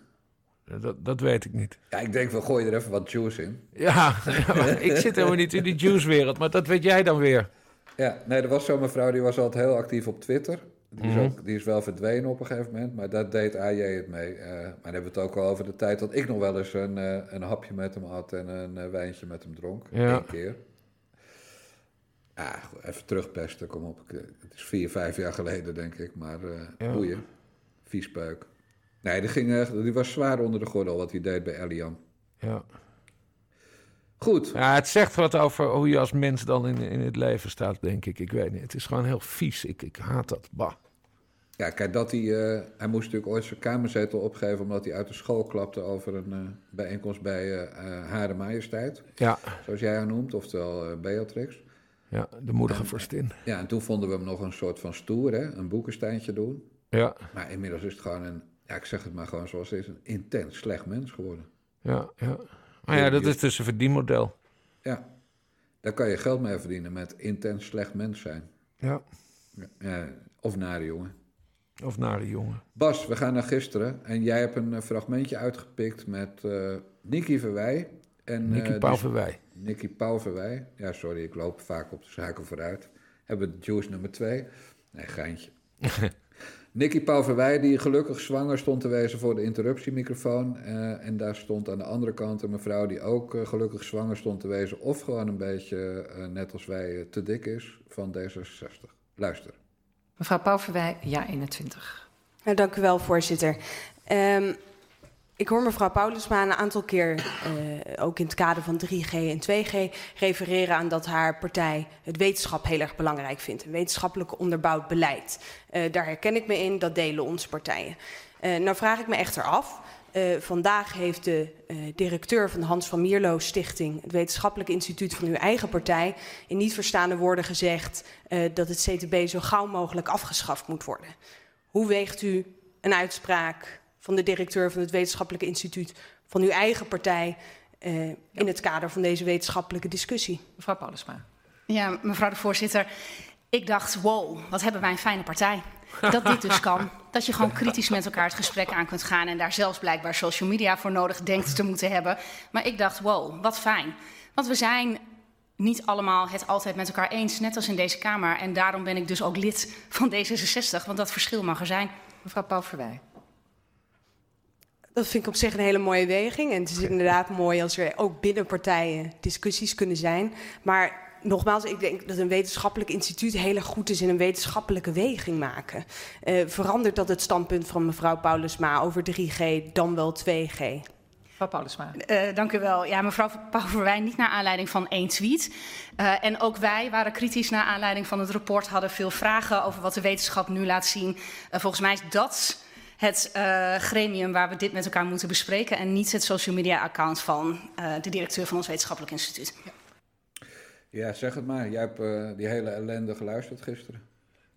Dat, dat weet ik niet. Ja, ik denk, we gooien er even wat juice in. Ja, (laughs) ik zit helemaal niet in die juice-wereld, maar dat weet jij dan weer. Ja, nee, er was zo'n mevrouw die was altijd heel actief op Twitter. Die is, Mhm. ook, die is wel verdwenen op een gegeven moment, maar daar deed AJ het mee. Eh, maar dan hebben we het ook al over de tijd dat ik nog wel eens een, eh, een hapje met hem had en een wijntje met hem dronk. Ja. Eén keer. Ja, even terugpesten, kom op. Eh, Het is vier, vijf jaar geleden, denk ik, maar eh Ja. boeien. Viespeuk. Nee, die, ging echt, die was zwaar onder de gordel wat hij deed bij Elian. Ja. Goed, ja, het zegt wat over hoe je als mens dan in, in het leven staat, denk ik. Ik weet niet. Het is gewoon heel vies. Ik, ik haat dat. Bah. Ja, kijk, dat hij, eh, hij moest natuurlijk ooit zijn kamerzetel opgeven omdat hij uit de school klapte over een eh, bijeenkomst bij eh eh, Hare Majesteit, Ja, zoals jij haar noemt, oftewel eh, Beatrix. Ja, de moedige vorstin. Ja, en toen vonden we hem nog een soort van stoer, hè, een boekensteintje doen. Ja, Maar inmiddels is het gewoon een, ja, ik zeg het maar gewoon zoals het is, een intens slecht mens geworden. ja, ja. Maar ja, dat is dus een verdienmodel. Ja, daar kan je geld mee verdienen met intens slecht mens zijn. Ja. Ja, of nare jongen. Of nare jongen. Bas, we gaan naar gisteren. En jij hebt een eh, fragmentje uitgepikt met uh, Nicky Verwij. En, Nicky uh, Pauverwij. Nicky Pauverwij. Ja, sorry, ik loop vaak op de zaken vooruit. Hebben we Juice nummer twee. Nee, geintje. (laughs) Nicky Pauverwij, die gelukkig zwanger stond te wezen voor de interruptiemicrofoon. Uh, en daar stond aan de andere kant een mevrouw die ook uh, gelukkig zwanger stond te wezen. Of gewoon een beetje, uh, net als wij, te dik is van D66. Luister. Mevrouw Pauverwij, ja 21. Nou, dank u wel, voorzitter. Um, ik hoor mevrouw Paulusma een aantal keer, uh, ook in het kader van 3G en 2G, refereren aan dat haar partij het wetenschap heel erg belangrijk vindt. Een wetenschappelijk onderbouwd beleid. Uh, daar herken ik me in, dat delen onze partijen. Uh, nou vraag ik me echter af. vandaag heeft de directeur van de Hans van Mierlo Stichting, het wetenschappelijk instituut van uw eigen partij, in niet verstaande woorden gezegd dat het CTB zo gauw mogelijk afgeschaft moet worden. Hoe weegt u een uitspraak van de directeur van het wetenschappelijke instituut van uw eigen partij uh, ja. in het kader van deze wetenschappelijke discussie. Mevrouw Paulusma. Ja, mevrouw de voorzitter. Ik dacht, wow, wat hebben wij een fijne partij. Dat dit dus kan. Dat je gewoon kritisch met elkaar het gesprek aan kunt gaan en daar zelfs blijkbaar social media voor nodig denkt te moeten hebben. Maar ik dacht, wow, wat fijn. Want we zijn niet allemaal het altijd met elkaar eens, net als in deze Kamer. En daarom ben ik dus ook lid van D66, want dat verschil mag er zijn. Mevrouw Paul Verwij. Dat vind ik op zich een hele mooie weging. En het is inderdaad mooi als er ook binnen partijen discussies kunnen zijn. Maar nogmaals, ik denk dat een wetenschappelijk instituut heel erg goed is in een wetenschappelijke weging maken. Uh, verandert dat het standpunt van mevrouw Paulusma over 3G dan wel 2G? Mevrouw Paulusma. Uh, dank u wel. Ja, mevrouw Pauverwijn, niet naar aanleiding van één tweet. Uh, en ook wij waren kritisch naar aanleiding van het rapport, hadden veel vragen over wat de wetenschap nu laat zien. volgens mij is dat het uh, gremium waar we dit met elkaar moeten bespreken en niet het social media account van uh, de directeur van ons wetenschappelijk instituut. Ja, ja zeg het maar. Jij hebt uh, die hele ellende geluisterd gisteren.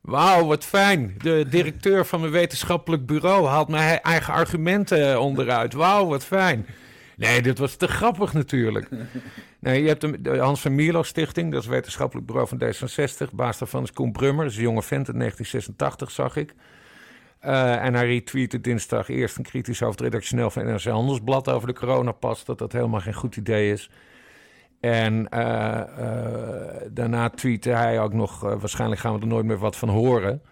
Wauw, wat fijn. De directeur van mijn wetenschappelijk bureau haalt mijn eigen argumenten onderuit. Wauw, wat fijn. Nee, dit was te grappig natuurlijk. (laughs) Nee, je hebt de, de Hans van Mierlo Stichting, dat is het wetenschappelijk bureau van D66. Baas daarvan is Koen Brummer, dat is een jonge vent in 1986, zag ik. Uh, en hij retweette dinsdag eerst een kritisch over het redactioneel van NRC Handelsblad over de coronapas, dat dat helemaal geen goed idee is. En uh, uh, daarna tweette hij ook nog, waarschijnlijk gaan we er nooit meer wat van horen.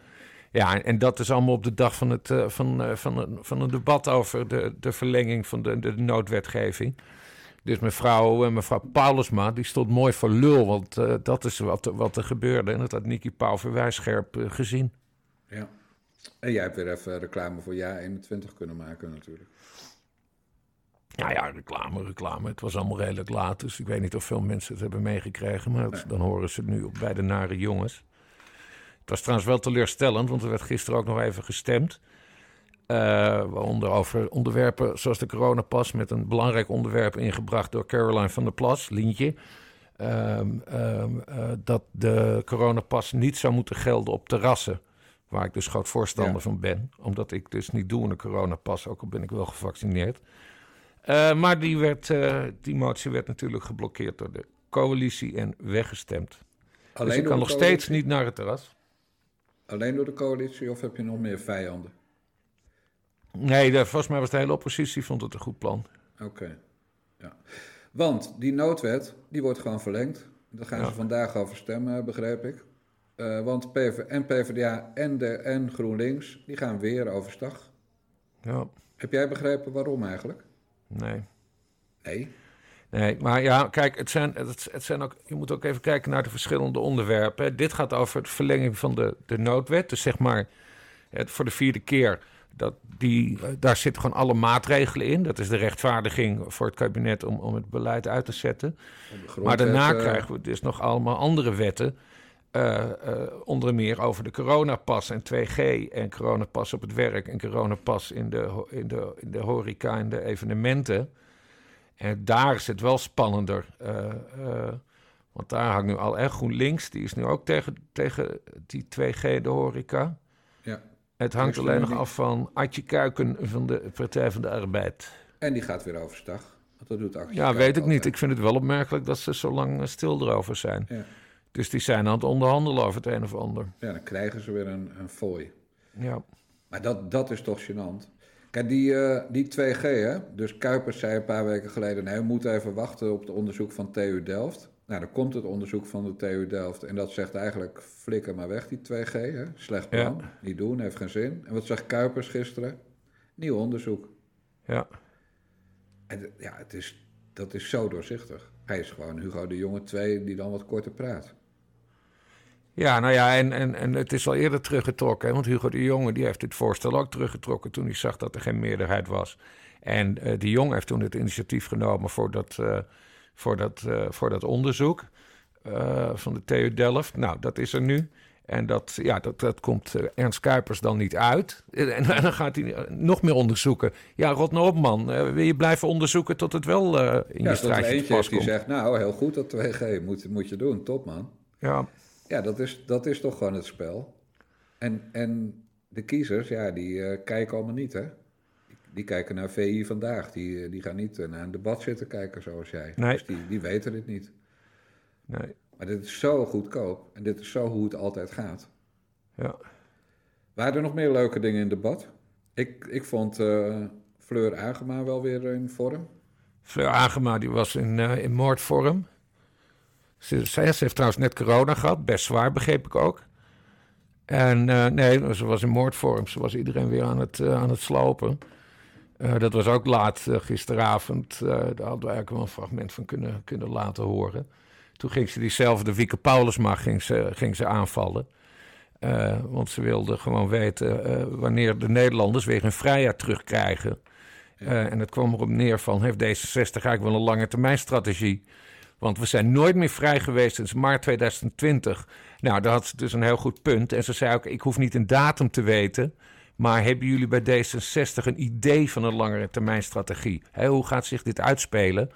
Ja, en dat is allemaal op de dag van, het, van, van, van een debat over de, de verlenging van de, de noodwetgeving. Dus mevrouw, mevrouw Paulusma, die stond mooi voor lul, want dat is wat, wat er gebeurde. En dat had Nicky Pauw scherp gezien. Ja. En jij hebt weer even reclame voor jaar 21 kunnen maken natuurlijk. Ja, ja, reclame, reclame. Het was allemaal redelijk laat, dus ik weet niet of veel mensen het hebben meegekregen. Maar nee. dan horen ze het nu op bij de nare jongens. Het was trouwens wel teleurstellend, want er werd gisteren ook nog even gestemd. Uh, waaronder over onderwerpen zoals de coronapas... met een belangrijk onderwerp ingebracht door Caroline van der Plas, Lientje... Um, um, uh, dat de coronapas niet zou moeten gelden op terrassen... Waar ik dus groot voorstander ja. van ben. Omdat ik dus niet doe in de coronapas, ook al ben ik wel gevaccineerd. Uh, maar die, werd, uh, die motie werd natuurlijk geblokkeerd door de coalitie en weggestemd. Alleen dus ik kan nog coalitie? steeds niet naar het terras. Alleen door de coalitie of heb je nog meer vijanden? Nee, de, volgens mij was de hele oppositie vond het een goed plan. Oké, okay. ja. Want die noodwet, die wordt gewoon verlengd. Daar gaan ja. ze vandaag over stemmen, begreep ik. Uh, want PV, en PvdA en, de, en GroenLinks, die gaan weer overstag. Ja. Heb jij begrepen waarom eigenlijk? Nee. Nee? Nee, maar ja, kijk, het zijn, het, het zijn ook, je moet ook even kijken naar de verschillende onderwerpen. Dit gaat over de verlenging van de, de noodwet. Dus zeg maar, het, voor de vierde keer, dat die, daar zitten gewoon alle maatregelen in. Dat is de rechtvaardiging voor het kabinet om, om het beleid uit te zetten. Maar daarna uh... krijgen we dus nog allemaal andere wetten... Uh, uh, onder meer over de coronapas en 2G en coronapas op het werk en coronapas in de, in de, in de horeca en de evenementen. En daar is het wel spannender. Uh, want daar hangt nu al echt GroenLinks, die is nu ook tegen, tegen die 2G in de horeca. Ja. Het hangt alleen nog af van Adje Kuiken van de Partij van de Arbeid. En die gaat weer overstag. Want dat doet Adje Ja, weet ik niet. Ik vind het wel opmerkelijk dat ze zo lang stil erover zijn. Ja. Dus die zijn aan het onderhandelen over het een of ander. Ja, dan krijgen ze weer een, een fooi. Ja. Maar dat, dat is toch gênant. Kijk, die, eh, die 2G, hè? dus Kuipers zei een paar weken geleden... nee, we moeten even wachten op het onderzoek van TU Delft. Nou, dan komt het onderzoek van de TU Delft... en dat zegt eigenlijk, flikker maar weg, die 2G. Hè? Slecht plan, Ja. niet doen, heeft geen zin. En wat zegt Kuipers gisteren? Nieuw onderzoek. Ja. En, ja, het is, dat is zo doorzichtig. Hij is gewoon Hugo de Jonge 2 die dan wat korter praat. Ja, nou ja, en, en, en het is al eerder teruggetrokken. Hè, want Hugo de Jonge die heeft dit voorstel ook teruggetrokken toen hij zag dat er geen meerderheid was. En eh de Jonge heeft toen het initiatief genomen voor dat, eh, voor dat, eh, voor dat onderzoek van de TU Delft. Nou, dat is er nu. En dat, ja, dat, dat komt Ernst Kuipers dan niet uit. En, en dan gaat hij nog meer onderzoeken. Ja, rot nou op, man. Wil je blijven onderzoeken tot het wel in Ja, je er straatje te eentje pas is die komt? zegt, nou, heel goed dat 2G, moet, moet je doen, top man. Ja. Ja, dat is, dat is toch gewoon het spel. En, en de kiezers, ja, die eh, kijken allemaal niet, hè. Die, kijken naar VI vandaag, die, eh, die gaan niet eh, naar een debat zitten kijken zoals jij. Nee. Dus die, die weten dit niet. Nee. Maar dit is zo goedkoop en dit is zo hoe het altijd gaat. Ja. Waren er nog meer leuke dingen in debat? Ik, ik vond Fleur Agema wel weer in vorm. Fleur Agema die was in, eh, in moordvorm. Ze, heeft trouwens net corona gehad, best zwaar begreep ik ook. En eh, nee, ze was in moordvorm. Ze was iedereen weer aan het, eh, aan het slopen. Eh, dat was ook laat gisteravond. Daar hadden we eigenlijk wel een fragment van kunnen, kunnen laten horen. Toen ging ze diezelfde Wieke Paulusma ging ze, ging ze aanvallen. Want ze wilde gewoon weten wanneer de Nederlanders weer hun vrijheid terugkrijgen. En het kwam erop neer van, heeft D66 eigenlijk wel een lange termijn strategie? Want we zijn nooit meer vrij geweest sinds maart 2020. Nou, daar had ze dus een heel goed punt. En ze zei ook, ik hoef niet een datum te weten... maar hebben jullie bij D66 een idee van een langere termijn strategie? Hoe gaat zich dit uitspelen?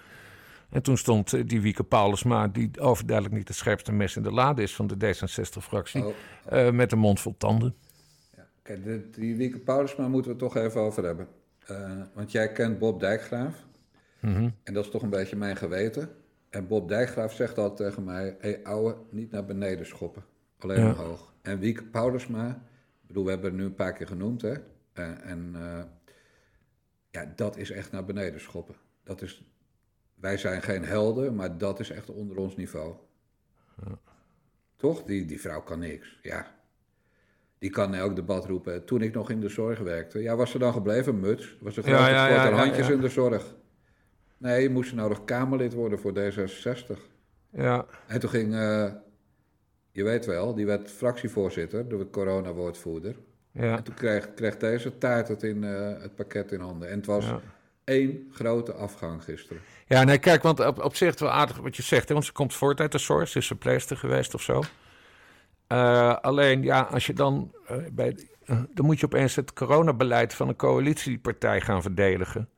En toen stond eh, die Wieke Paulusma... die overduidelijk niet het scherpste mes in de lade is van de D66-fractie... Oh. eh, met een mond vol tanden. Kijk, dit- die Wieke Paulusma moeten we toch even over hebben. Eh, want jij kent Bob Dijkgraaf. Mhm. En dat is toch een beetje mijn geweten. En Bob Dijkgraaf zegt altijd tegen mij... Hé, hey, ouwe, niet naar beneden schoppen. Alleen Ja. omhoog. En Wieke Paulusma... Ik bedoel, we hebben het nu een paar keer genoemd, hè. En, en eh, ja, dat is echt naar beneden schoppen. Dat is... Wij zijn geen helden, maar dat is echt onder ons niveau. Toch? Die, die vrouw kan niks, ja. Die kan elk debat roepen. Toen ik nog in de zorg werkte. Ja, was ze dan gebleven, muts? Was Ja, grote ja, ja, ja, handjes ja. in de zorg? Nee, je moest nou nog Kamerlid worden voor D66. Ja. En toen ging, eh, je weet wel, die werd fractievoorzitter, de corona-woordvoerder. Ja. En toen kreeg, kreeg deze taart het, in, eh, het pakket in handen. En het was Ja. één grote afgang gisteren. Ja, nee, kijk, want op, op zich het wel aardig wat je zegt. Hè, want ze komt voort uit de zorg. Ze is verpleegster geweest of zo. Eh, alleen, ja, als je dan... bij, dan moet je opeens het coronabeleid van een coalitiepartij gaan verdedigen.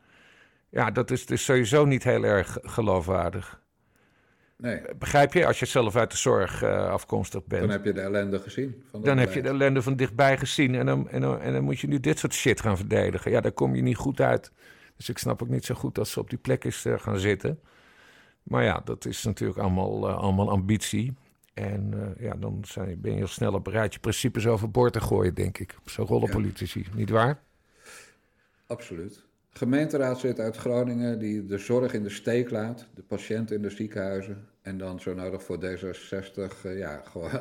Ja, dat is dus sowieso niet heel erg geloofwaardig. Nee, Begrijp je? Als je zelf uit de zorg eh, afkomstig bent. dan heb je de ellende gezien. Van Dan heb je de ellende van dichtbij gezien en dan, en, dan, en dan moet je nu dit soort shit gaan verdedigen. Ja, daar kom je niet goed uit. Dus ik snap ook niet zo goed dat ze op die plek is eh, gaan zitten. Maar ja, dat is natuurlijk allemaal, eh, allemaal ambitie. En ja, dan zijn, ben je heel snel bereid je principes overboord te gooien, denk ik. Zo rollen Ja. politici, niet waar? Absoluut. Gemeenteraadslid uit Groningen die de zorg in de steek laat, de patiënten in de ziekenhuizen. En dan zo nodig voor D66, eh, ja, gewoon (laughs)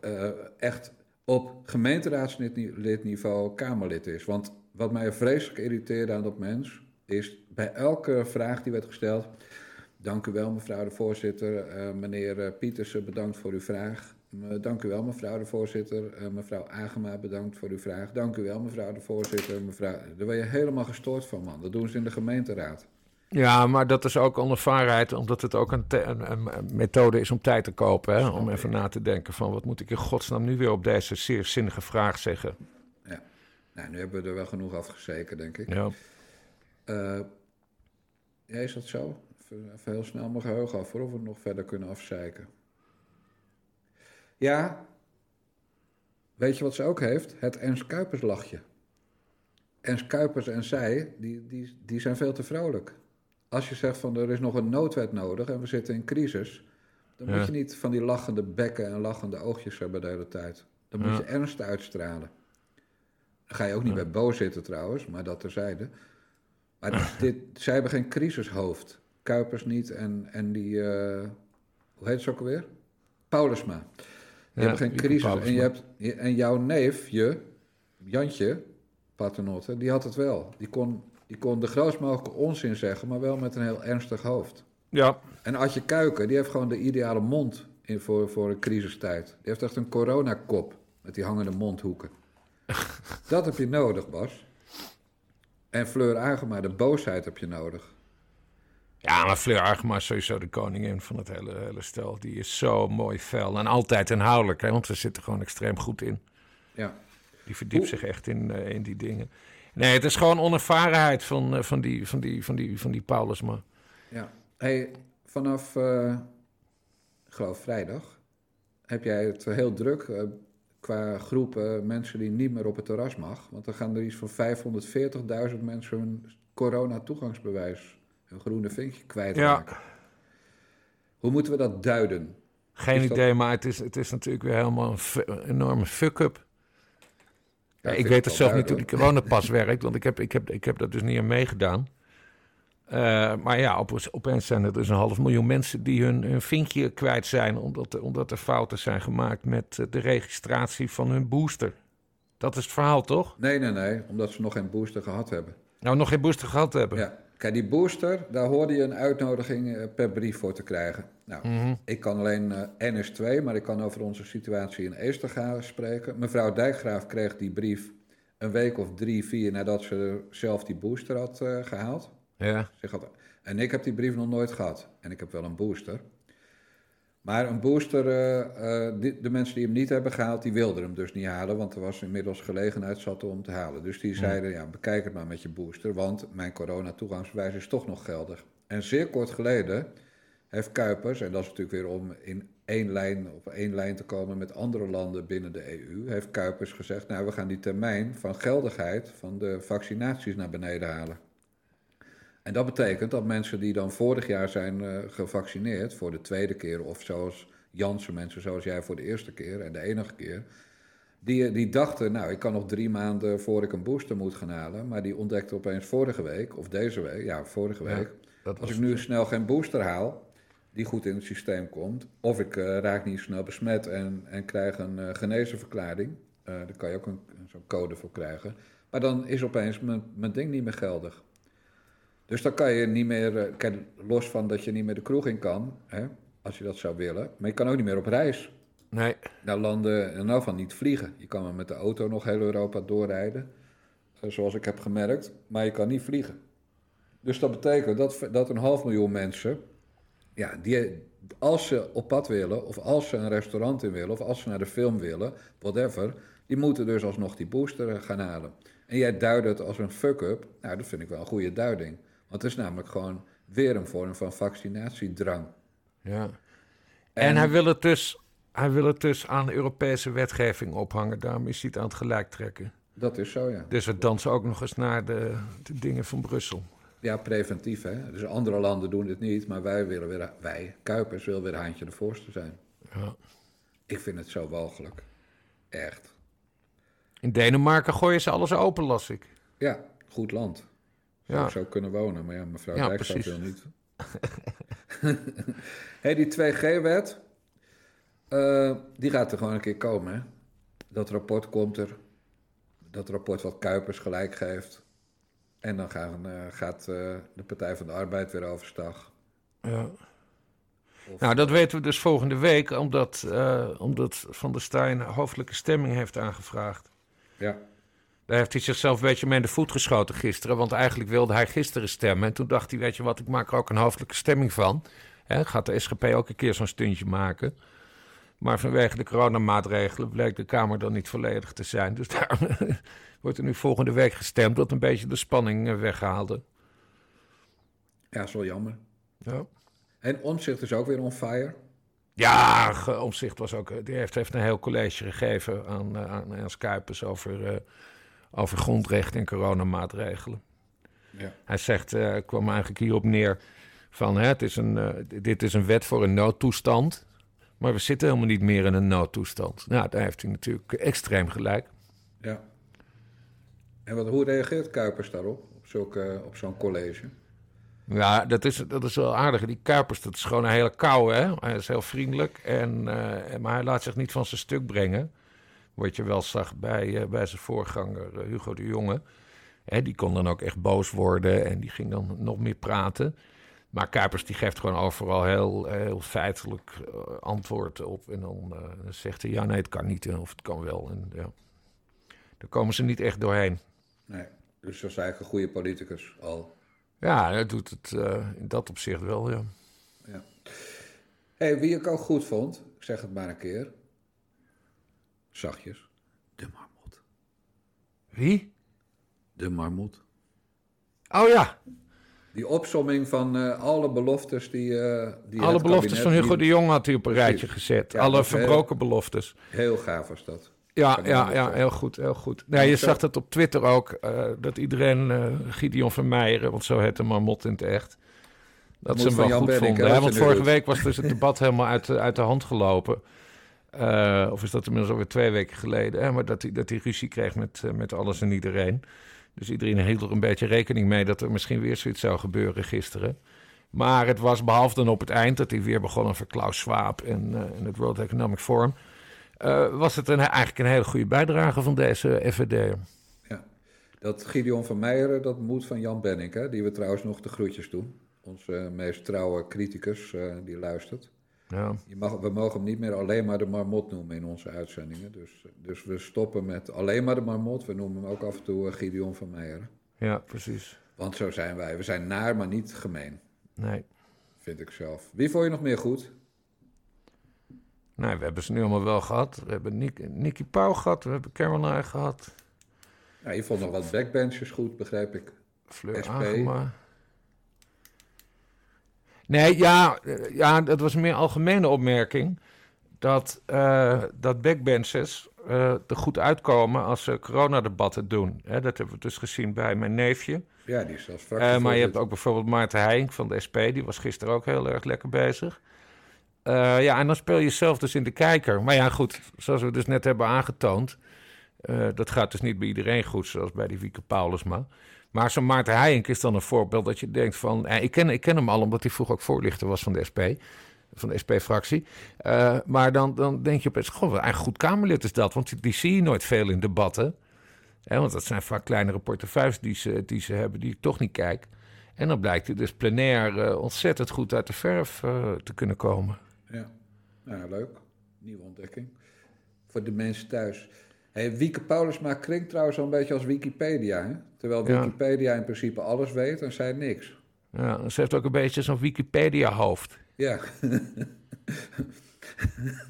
eh, echt op gemeenteraadslidniveau Kamerlid is. Want wat mij vreselijk irriteerde aan dat mens, is bij elke vraag die werd gesteld. Dank u wel, mevrouw de voorzitter. Eh, meneer Pietersen, bedankt voor uw vraag. Eh, dank u wel, mevrouw de voorzitter. Eh, mevrouw Agema, bedankt voor uw vraag. Dank u wel, mevrouw de voorzitter. Mevrouw... Daar ben je helemaal gestoord van, man. Dat doen ze in de gemeenteraad. Ja, maar dat is ook onervarenheid, omdat het ook een, een, een- methode is om tijd te kopen. Hè? Om even na te denken van wat moet ik in godsnaam nu weer op deze zeer zinnige vraag zeggen. Ja. Nou, nu hebben we er wel genoeg afgezeken, denk ik. Ja. Eh, ja, is dat zo? Even, heel snel mijn geheugen af, hoor, of we nog verder kunnen afzeiken. Ja, weet je wat ze ook heeft? Het Ernst Kuipers lachje. Ernst Kuipers en zij, die, die, die zijn veel te vrolijk. Als je zegt van er is nog een noodwet nodig en we zitten in crisis, dan Ja. moet je niet van die lachende bekken en lachende oogjes hebben de hele tijd. Dan moet je ernst uitstralen. Dan ga je ook niet bij Bo zitten trouwens, maar dat terzijde. Maar (laughs) dit, zij hebben geen crisishoofd. Kuipers niet en, en die, eh, hoe heet ze ook alweer? Paulusma. Ja, hebben geen crisis. En, je hebt, je- en jouw neef, je, Jantje Paternotte, die had het wel. Die kon, die kon de grootst mogelijke onzin zeggen, maar wel met een heel ernstig hoofd. Ja. En Adje Kuiken, die heeft gewoon de ideale mond in voor, voor een crisistijd. Die heeft echt een coronakop met die hangende mondhoeken. (laughs) Dat heb je nodig, Bas. En Fleur Agema, de boosheid heb je nodig. Ja, maar Fleur Agema is sowieso de koningin van het hele, hele stel. Die is zo mooi fel en altijd inhoudelijk, hè, want ze zit er gewoon extreem goed in. Ja. Die verdiept zich echt in, eh, in die dingen. Nee, het is gewoon onervarenheid van, eh, van, die, van, die, van, die, van die Paulusma. Ja. Hey, vanaf, eh, ik geloof vrijdag, heb jij het heel druk qua groepen mensen die niet meer op het terras mag. Want dan gaan er iets van 540.000 mensen hun corona-toegangsbewijs, hun groene vinkje kwijtraken. Hoe moeten we dat duiden? Geen dat- idee, maar het is, het is natuurlijk weer helemaal een, een enorme fuck-up. Ja, ik weet het zelf niet hoe die duidelijk. coronapas (laughs) werkt, want ik heb, ik, heb, ik heb dat dus niet aan meegedaan. Eh, maar ja, op, opeens zijn er dus een half miljoen mensen die hun, hun vinkje kwijt zijn... Omdat, er- omdat er fouten zijn gemaakt met eh, de registratie van hun booster. Dat is het verhaal, toch? Nee, nee, nee, omdat ze nog geen booster gehad hebben. Nou, nog geen booster gehad hebben. Ja, kijk, die booster, daar hoorde je een uitnodiging eh, per brief voor te krijgen. Nou, Mhm. ik kan alleen eh, NS2, maar ik kan over onze situatie in Eesterga spreken. Mevrouw Dijkgraaf kreeg die brief een week of drie, vier nadat ze zelf die booster had eh, gehaald. Ja. Ze had, en ik heb die brief nog nooit gehad. En ik heb wel een booster. Maar een booster, eh, eh, die- de mensen die hem niet hebben gehaald, die wilden hem dus niet halen. Want er was inmiddels gelegenheid zat om te halen. Dus die zeiden, ja, bekijk het maar met je booster. Want mijn corona-toegangsbewijs is toch nog geldig. En zeer kort geleden heeft Kuipers, en dat is natuurlijk weer om in één lijn, op één lijn te komen met andere landen binnen de EU, heeft Kuipers gezegd, nou, we gaan die termijn van geldigheid van de vaccinaties naar beneden halen. En dat betekent dat mensen die dan vorig jaar zijn eh, gevaccineerd voor de tweede keer, of zoals Janssen mensen zoals jij voor de eerste keer en de enige keer, die, die dachten, nou, ik kan nog drie maanden voor ik een booster moet gaan halen, maar die ontdekten opeens vorige week, of deze week, ja, vorige week, als ik nu snel geen booster haal, die goed in het systeem komt, of ik eh, raak niet snel besmet en, en krijg een eh genezenverklaring, eh daar kan je ook een, zo'n code voor krijgen, maar dan is opeens mijn, mijn ding niet meer geldig. Dus dan kan je niet meer, eh, los van dat je niet meer de kroeg in kan, hè, als je dat zou willen, maar je kan ook niet meer op reis. Nee. Naar landen, en nou van niet vliegen. Je kan maar met de auto nog heel Europa doorrijden, eh, zoals ik heb gemerkt, maar je kan niet vliegen. Dus dat betekent dat, dat een half miljoen mensen, ja, die, als ze op pad willen, of als ze een restaurant in willen, of als ze naar de film willen, whatever, die moeten dus alsnog die booster eh, gaan halen. En jij duidt het als een fuck-up, nou, dat vind ik wel een goede duiding. Want het is namelijk gewoon weer een vorm van vaccinatiedrang. Ja. En, hij, wil het dus, hij wil het dus aan Europese wetgeving ophangen. Daarom is hij het aan het gelijk trekken. Dat is zo, ja. Dus we dansen ook nog eens naar de, de dingen van Brussel. Ja, preventief, hè. Dus andere landen doen dit niet, maar wij willen weer, wij, Kuipers, willen weer handje de voorste zijn. Ja. Ik vind het zo walgelijk. Echt. In Denemarken gooien ze alles open, las ik. Ja, goed land. Zou Ja. ik zo kunnen wonen, maar ja, mevrouw Ja, wil niet. (laughs) hey, die 2G-wet, eh, die gaat er gewoon een keer komen, hè. Dat rapport komt er. Dat rapport wat Kuipers gelijk geeft. En dan gaan, eh, gaat eh, de Partij van de Arbeid weer overstag. Ja. Nou, dat weten we dus volgende week, omdat, omdat Van der Staaij een hoofdelijke stemming heeft aangevraagd. Ja. Daar heeft hij zichzelf een beetje mee in de voet geschoten gisteren, want eigenlijk wilde hij gisteren stemmen. En toen dacht hij, weet je wat, ik maak er ook een hoofdelijke stemming van. Gaat de SGP ook een keer zo'n stuntje maken. Maar vanwege de coronamaatregelen bleek de Kamer dan niet volledig te zijn. Dus daar (laughs) wordt er nu volgende week gestemd, dat een beetje de spanning eh, weghaalde. Ja, is wel jammer. Ja. En Omtzigt is ook weer on fire. Ja, Omtzigt was ook. Die heeft, heeft een heel college gegeven aan, eh, aan Kuipers over, eh, over grondrechten en coronamaatregelen. Ja. Hij zegt, eh kwam eigenlijk hierop neer van hè, het is een, eh, dit is een wet voor een noodtoestand. Maar we zitten helemaal niet meer in een noodtoestand. Nou, daar heeft hij natuurlijk extreem gelijk. Ja. En wat, hoe reageert Kuipers daarop, op, zulke, op zo'n college? Ja, dat is, dat is wel aardig. Die Kuipers, dat is gewoon een hele kou, hè. Hij is heel vriendelijk, en, eh, maar hij laat zich niet van zijn stuk brengen. Wat je wel zag bij, eh, bij zijn voorganger eh, Hugo de Jonge. Hè, die kon dan ook echt boos worden en die ging dan nog meer praten. Maar Kuipers die geeft gewoon overal heel, heel feitelijk eh, antwoord op. En dan, dan zegt hij, ja nee, het kan niet of het kan wel. En ja, daar komen ze niet echt doorheen. Nee, dus dat is eigenlijk een goede politicus al. Ja, hij doet het in dat opzicht wel, ja. Ja. Hey, wie ik ook goed vond, ik zeg het maar een keer. Zachtjes. De marmot. Wie? De marmot. Oh ja, Die opsomming van eh, alle beloftes die... eh die alle het beloftes van Hugo de Jong had hij op een Precies. rijtje gezet. Ja, alle heel- verbroken beloftes. Heel gaaf was dat. Ja, Kan ja, ja, heel goed, heel goed. Nee, je Zo. zag dat op Twitter ook, eh, dat iedereen eh, Gideon Vermeijeren, want zo heet de marmot in het echt, dat Moet ze hem wel Jan goed vonden. hè, want vorige week was dus het debat helemaal uit, de- uit de hand gelopen. Eh, of is dat inmiddels alweer twee weken geleden. Hè? Maar dat hij, dat hij ruzie kreeg met, eh, met alles en iedereen. Dus iedereen hield er een beetje rekening mee dat er misschien weer zoiets zou gebeuren gisteren. Maar het was behalve dan op het eind dat hij weer begon over Klaus Schwab en, eh, het World Economic Forum. was het een, eigenlijk een hele goede bijdrage van deze FVD. Dat Gideon van Meijeren, dat moet van Jan Benning, hè, die we trouwens nog de groetjes doen. Onze meest trouwe criticus die luistert. Ja. Je mag, we mogen hem niet meer alleen maar de marmot noemen in onze uitzendingen. Dus, dus we stoppen met alleen maar de marmot. We noemen hem ook af en toe eh, Gideon van Meijeren. Ja, precies. Want zo zijn wij. We zijn naar, maar niet gemeen. Nee. Vind ik zelf. Wie vond je nog meer goed? Nee, we hebben ze nu allemaal wel gehad. We hebben Nick, Nicky Pauw gehad, we hebben Caroline gehad. Nou, je vond nog wat backbenchers goed, begrijp ik. Fleur SP. Agema. Nee, ja, eh, ja, dat was een meer algemene opmerking. Dat, eh, dat backbenchers eh, er goed uitkomen als ze coronadebatten doen. Hè, dat hebben we dus gezien bij mijn neefje. Ja, die is zelfs Eh, fractievoorzitter. maar je hebt ook bijvoorbeeld Maarten Heijink van de SP. Die was gisteren ook heel erg lekker bezig. Eh, ja, en dan speel je zelf dus in de kijker. Maar ja, goed, zoals we dus net hebben aangetoond... eh, dat gaat dus niet bij iedereen goed, zoals bij die Wieke Paulusma. Maar zo'n Maarten Heijink is dan een voorbeeld dat je denkt van... eh, ik, ken, ik ken hem al, omdat hij vroeger ook voorlichter was van de SP... van de SP-fractie. Eh, maar dan, dan denk je opeens, goh, wat een eigen goed Kamerlid is dat. Want die, zie je nooit veel in debatten. Hè, want dat zijn vaak kleinere portefeuilles die ze, die ze hebben, die ik toch niet kijk. En dan blijkt hij dus plenair eh, ontzettend goed uit de verf te kunnen komen. Ja, nou, leuk. Nieuwe ontdekking. Voor de mensen thuis. Hey, Wieke Paulusma klinkt trouwens al een beetje als Wikipedia. Hè? Terwijl Ja. Wikipedia in principe alles weet en zij niks. Ja, ze heeft ook een beetje zo'n Wikipedia-hoofd. Ja. (laughs)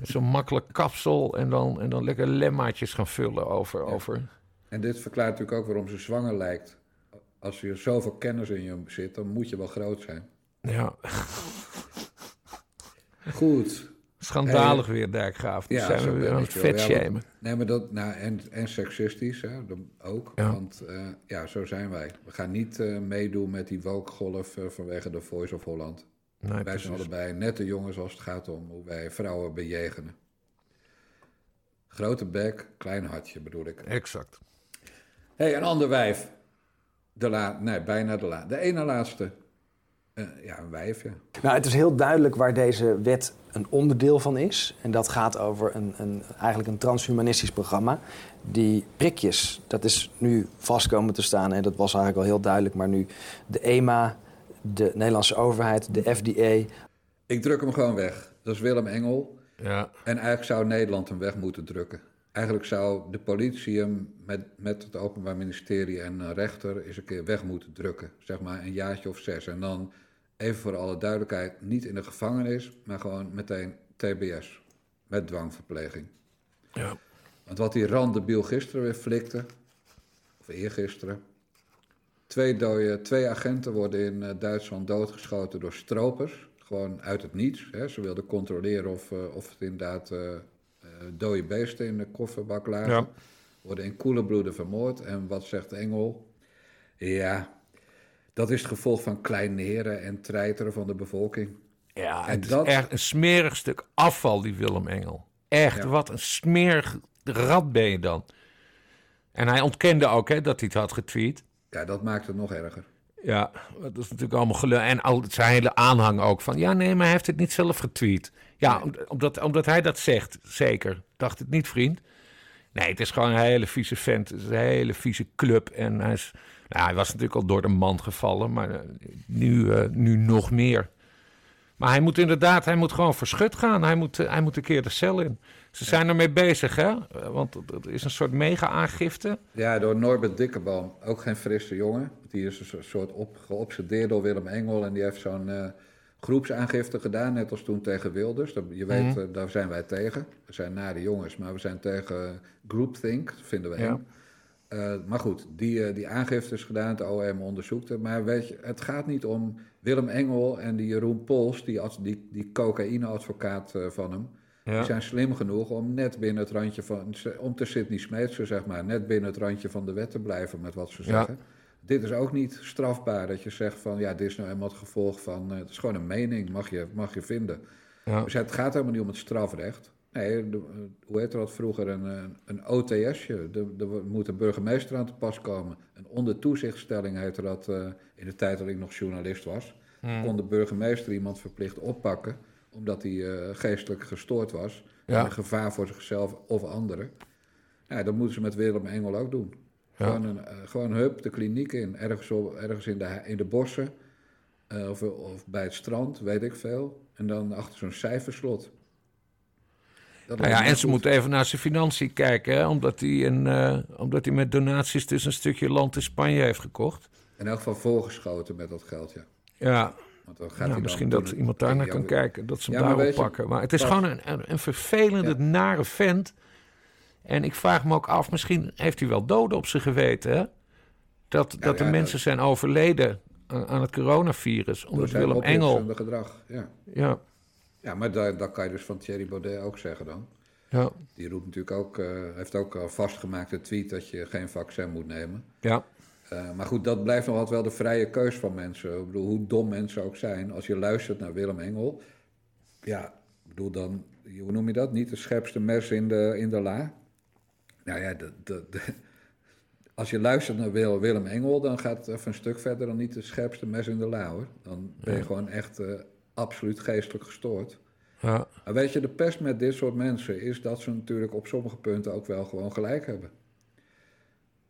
Zo'n makkelijk kapsel en dan, en dan lekker lemmaatjes gaan vullen over... over. En dit verklaart natuurlijk ook waarom ze zwanger lijkt. Als je zoveel kennis in je zit, dan moet je wel groot zijn. Ja, Goed. Schandalig Hey, weer, Dijkgraaf. Die Ja, zijn we weer aan het joh. Ja, nee, maar dat, nou, en, en seksistisch hè, ook. Ja. Want eh, ja, zo zijn wij. We gaan niet eh, meedoen met die wolkgolf eh, vanwege de Voice of Holland. Nee, wij precies. zijn allebei nette jongens als het gaat om hoe wij vrouwen bejegenen. Grote bek, klein hartje bedoel ik. Exact. hey, een ander wijf. De la nee, bijna de la De ene laatste. Eh, ja, een wijf, ja. Nou, het is heel duidelijk waar deze wet een onderdeel van is. En dat gaat over een, een, eigenlijk een transhumanistisch programma. Die prikjes, dat is nu vast komen te staan. En dat was eigenlijk al heel duidelijk. Maar nu de EMA, de Nederlandse overheid, de FDA. Ik druk hem gewoon weg. Dat is Willem Engel. Ja. En eigenlijk zou Nederland hem weg moeten drukken. Eigenlijk zou de politie hem met, met het Openbaar Ministerie en een rechter eens een keer weg moeten drukken. Zeg maar een jaartje of zes. En dan, even voor alle duidelijkheid, niet in de gevangenis, maar gewoon meteen TBS. Met dwangverpleging. Ja. Want wat die randebiel gisteren weer flikte, of eergisteren. Twee, dode, twee agenten worden in eh, Duitsland doodgeschoten door stropers. Gewoon uit het niets. Hè. Ze wilden controleren of, eh, of het inderdaad eh, dode beesten in de kofferbak lagen. Ja. Worden in koele bloeden vermoord. En wat zegt Engel? Ja, dat is het gevolg van kleineren en treiteren van de bevolking. Ja, en het is echt een smerig stuk afval, die Willem Engel. Echt, Ja. wat een smerig rat ben je dan. En hij ontkende ook hè, dat hij het had getweet. Ja, dat maakt het nog erger. Ja, dat is natuurlijk allemaal gelul. En al zijn hele aanhang ook van... ja, nee, maar hij heeft het niet zelf getweet. Ja, om- omdat, omdat hij dat zegt, zeker. Dacht het niet, vriend? Nee, het is gewoon een hele vieze vent. Het is een hele vieze club. En hij, is, nou, hij was natuurlijk al door de mand gevallen... maar eh, nu, eh, nu nog meer. Maar hij moet inderdaad, hij moet gewoon verschut gaan. Hij moet, eh, hij moet een keer de cel in. Ze zijn ermee bezig, hè? Want het is een soort mega-aangifte. Ja, door Norbert Dikkeboom. Ook geen frisse jongen. Die is een so- soort op, geobsedeerd door Willem Engel. En die heeft zo'n groepsaangifte gedaan, net als toen tegen Wilders. Dat, je weet, Mhm. daar zijn wij tegen. We zijn nare jongens, maar we zijn tegen groupthink, dat vinden we Ja. eng. Eh, maar goed, die, eh, die aangifte is gedaan, het OM onderzoekt het. Maar weet je, het gaat niet om Willem Engel en die Jeroen Pols, die, die, die cocaïneadvocaat eh, van hem. Ja. Die zijn slim genoeg om net binnen het randje van, om te Sidney Smeetsen, zeg maar, net binnen het randje van de wet te blijven met wat ze Ja. zeggen. Dit is ook niet strafbaar dat je zegt van, ja, dit is nou eenmaal het gevolg van, het is gewoon een mening, mag je, mag je vinden. Ja. Dus het gaat helemaal niet om het strafrecht. Nee, hoe heette dat vroeger? Een, eh, een OTS'je. Er moet een burgemeester aan te pas komen. Een ondertoezichtstelling heette dat eh, in de tijd dat ik nog journalist was. Hmm. Kon de burgemeester iemand verplicht oppakken, omdat hij eh, geestelijk gestoord was. Ja. En een gevaar voor zichzelf of anderen. Ja, dat moeten ze met Willem Engel ook doen. Ja. Gewoon, een, gewoon hup, de kliniek in, ergens, op, ergens in, de, in de bossen. of, of bij het strand, weet ik veel. En dan achter zo'n cijferslot. Nou ja, en ze goed. moeten even naar zijn financiën kijken, hè, omdat, hij een, eh, omdat hij met donaties dus een stukje land in Spanje heeft gekocht. In elk geval voorgeschoten met dat geld, ja. Ja, Want dan gaat dan misschien dat iemand daar naar kan kijken, dat ze hem Ja, daarop pakken. Maar het is gewoon een, een, een vervelende, nare vent. En ik vraag me ook af, misschien heeft hij wel doden op zijn geweten, hè? Dat, dat er mensen dat- zijn overleden aan, aan het coronavirus, omdat Willem Engel... gedrag, ja. Ja. Ja, maar dat, dat kan je dus van Thierry Baudet ook zeggen dan. Ja. Die roept natuurlijk ook, eh, heeft ook al vastgemaakt een tweet dat je geen vaccin moet nemen. Ja. Eh, maar goed, dat blijft nog altijd wel de vrije keus van mensen. Ik bedoel, hoe dom mensen ook zijn. Als je luistert naar Willem Engel, ja, ik bedoel dan, hoe noem je dat? Niet de scherpste mes in de, in de la. Nou ja, de, de, de- als je luistert naar Wil- Willem Engel, dan gaat het even een stuk verder dan niet de scherpste mes in de la hoor. Dan ben je Ja. gewoon echt eh, absoluut geestelijk gestoord. Ja. Maar weet je, de pest met dit soort mensen is dat ze natuurlijk op sommige punten ook wel gewoon gelijk hebben.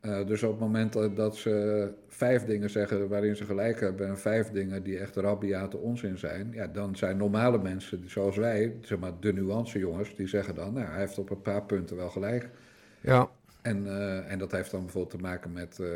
Eh, dus op het moment dat, ze vijf dingen zeggen waarin ze gelijk hebben en vijf dingen die echt rabiate onzin zijn, ja, dan zijn normale mensen zoals wij, zeg maar de nuancejongens, die zeggen dan, nou, hij heeft op een paar punten wel gelijk. Ja. En, eh, en dat heeft dan bijvoorbeeld te maken met eh,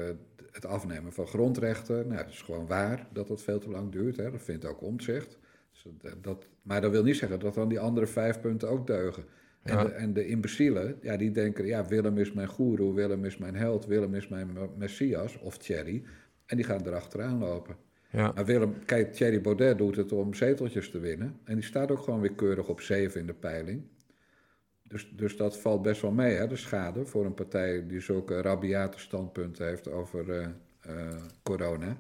het afnemen van grondrechten. Nou, het is gewoon waar dat dat veel te lang duurt. Hè? Dat vindt ook omzicht. Dus dat, dat, maar dat wil niet zeggen dat dan die andere vijf punten ook deugen. En, Ja. de, en de imbecielen, ja, die denken... ja, Willem is mijn goeroe, Willem is mijn held... Willem is mijn me- messias, of Thierry. En die gaan erachteraan lopen. Ja. Maar Willem, kijk, Thierry Baudet doet het om zeteltjes te winnen. En die staat ook gewoon weer keurig op zeven in de peiling. Dus, dus dat valt best wel mee, hè, de schade voor een partij die zulke rabiate standpunten heeft over eh, eh, corona.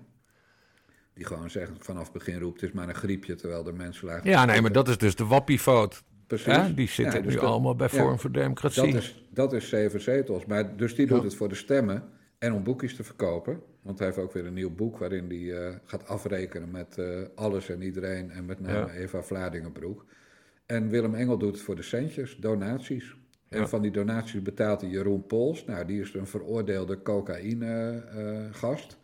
Die gewoon zegt vanaf het begin roept, het is maar een griepje, terwijl de mensen lagen... Ja, nee, maar dat is dus de wappiefoot. Precies. Die zitten Ja, dus nu dat- allemaal bij ja, Forum voor Democratie. Dat is, dat is zeven zetels. Maar, dus die doet Ja. het voor de stemmen en om boekjes te verkopen. Want hij heeft ook weer een nieuw boek waarin hij eh, gaat afrekenen met eh, alles en iedereen. En met name Ja. Eva Vladingenbroek. En Willem Engel doet het voor de centjes, donaties. En Ja. van die donaties betaalt hij Jeroen Pols. Nou, die is een veroordeelde cocaïne-gast.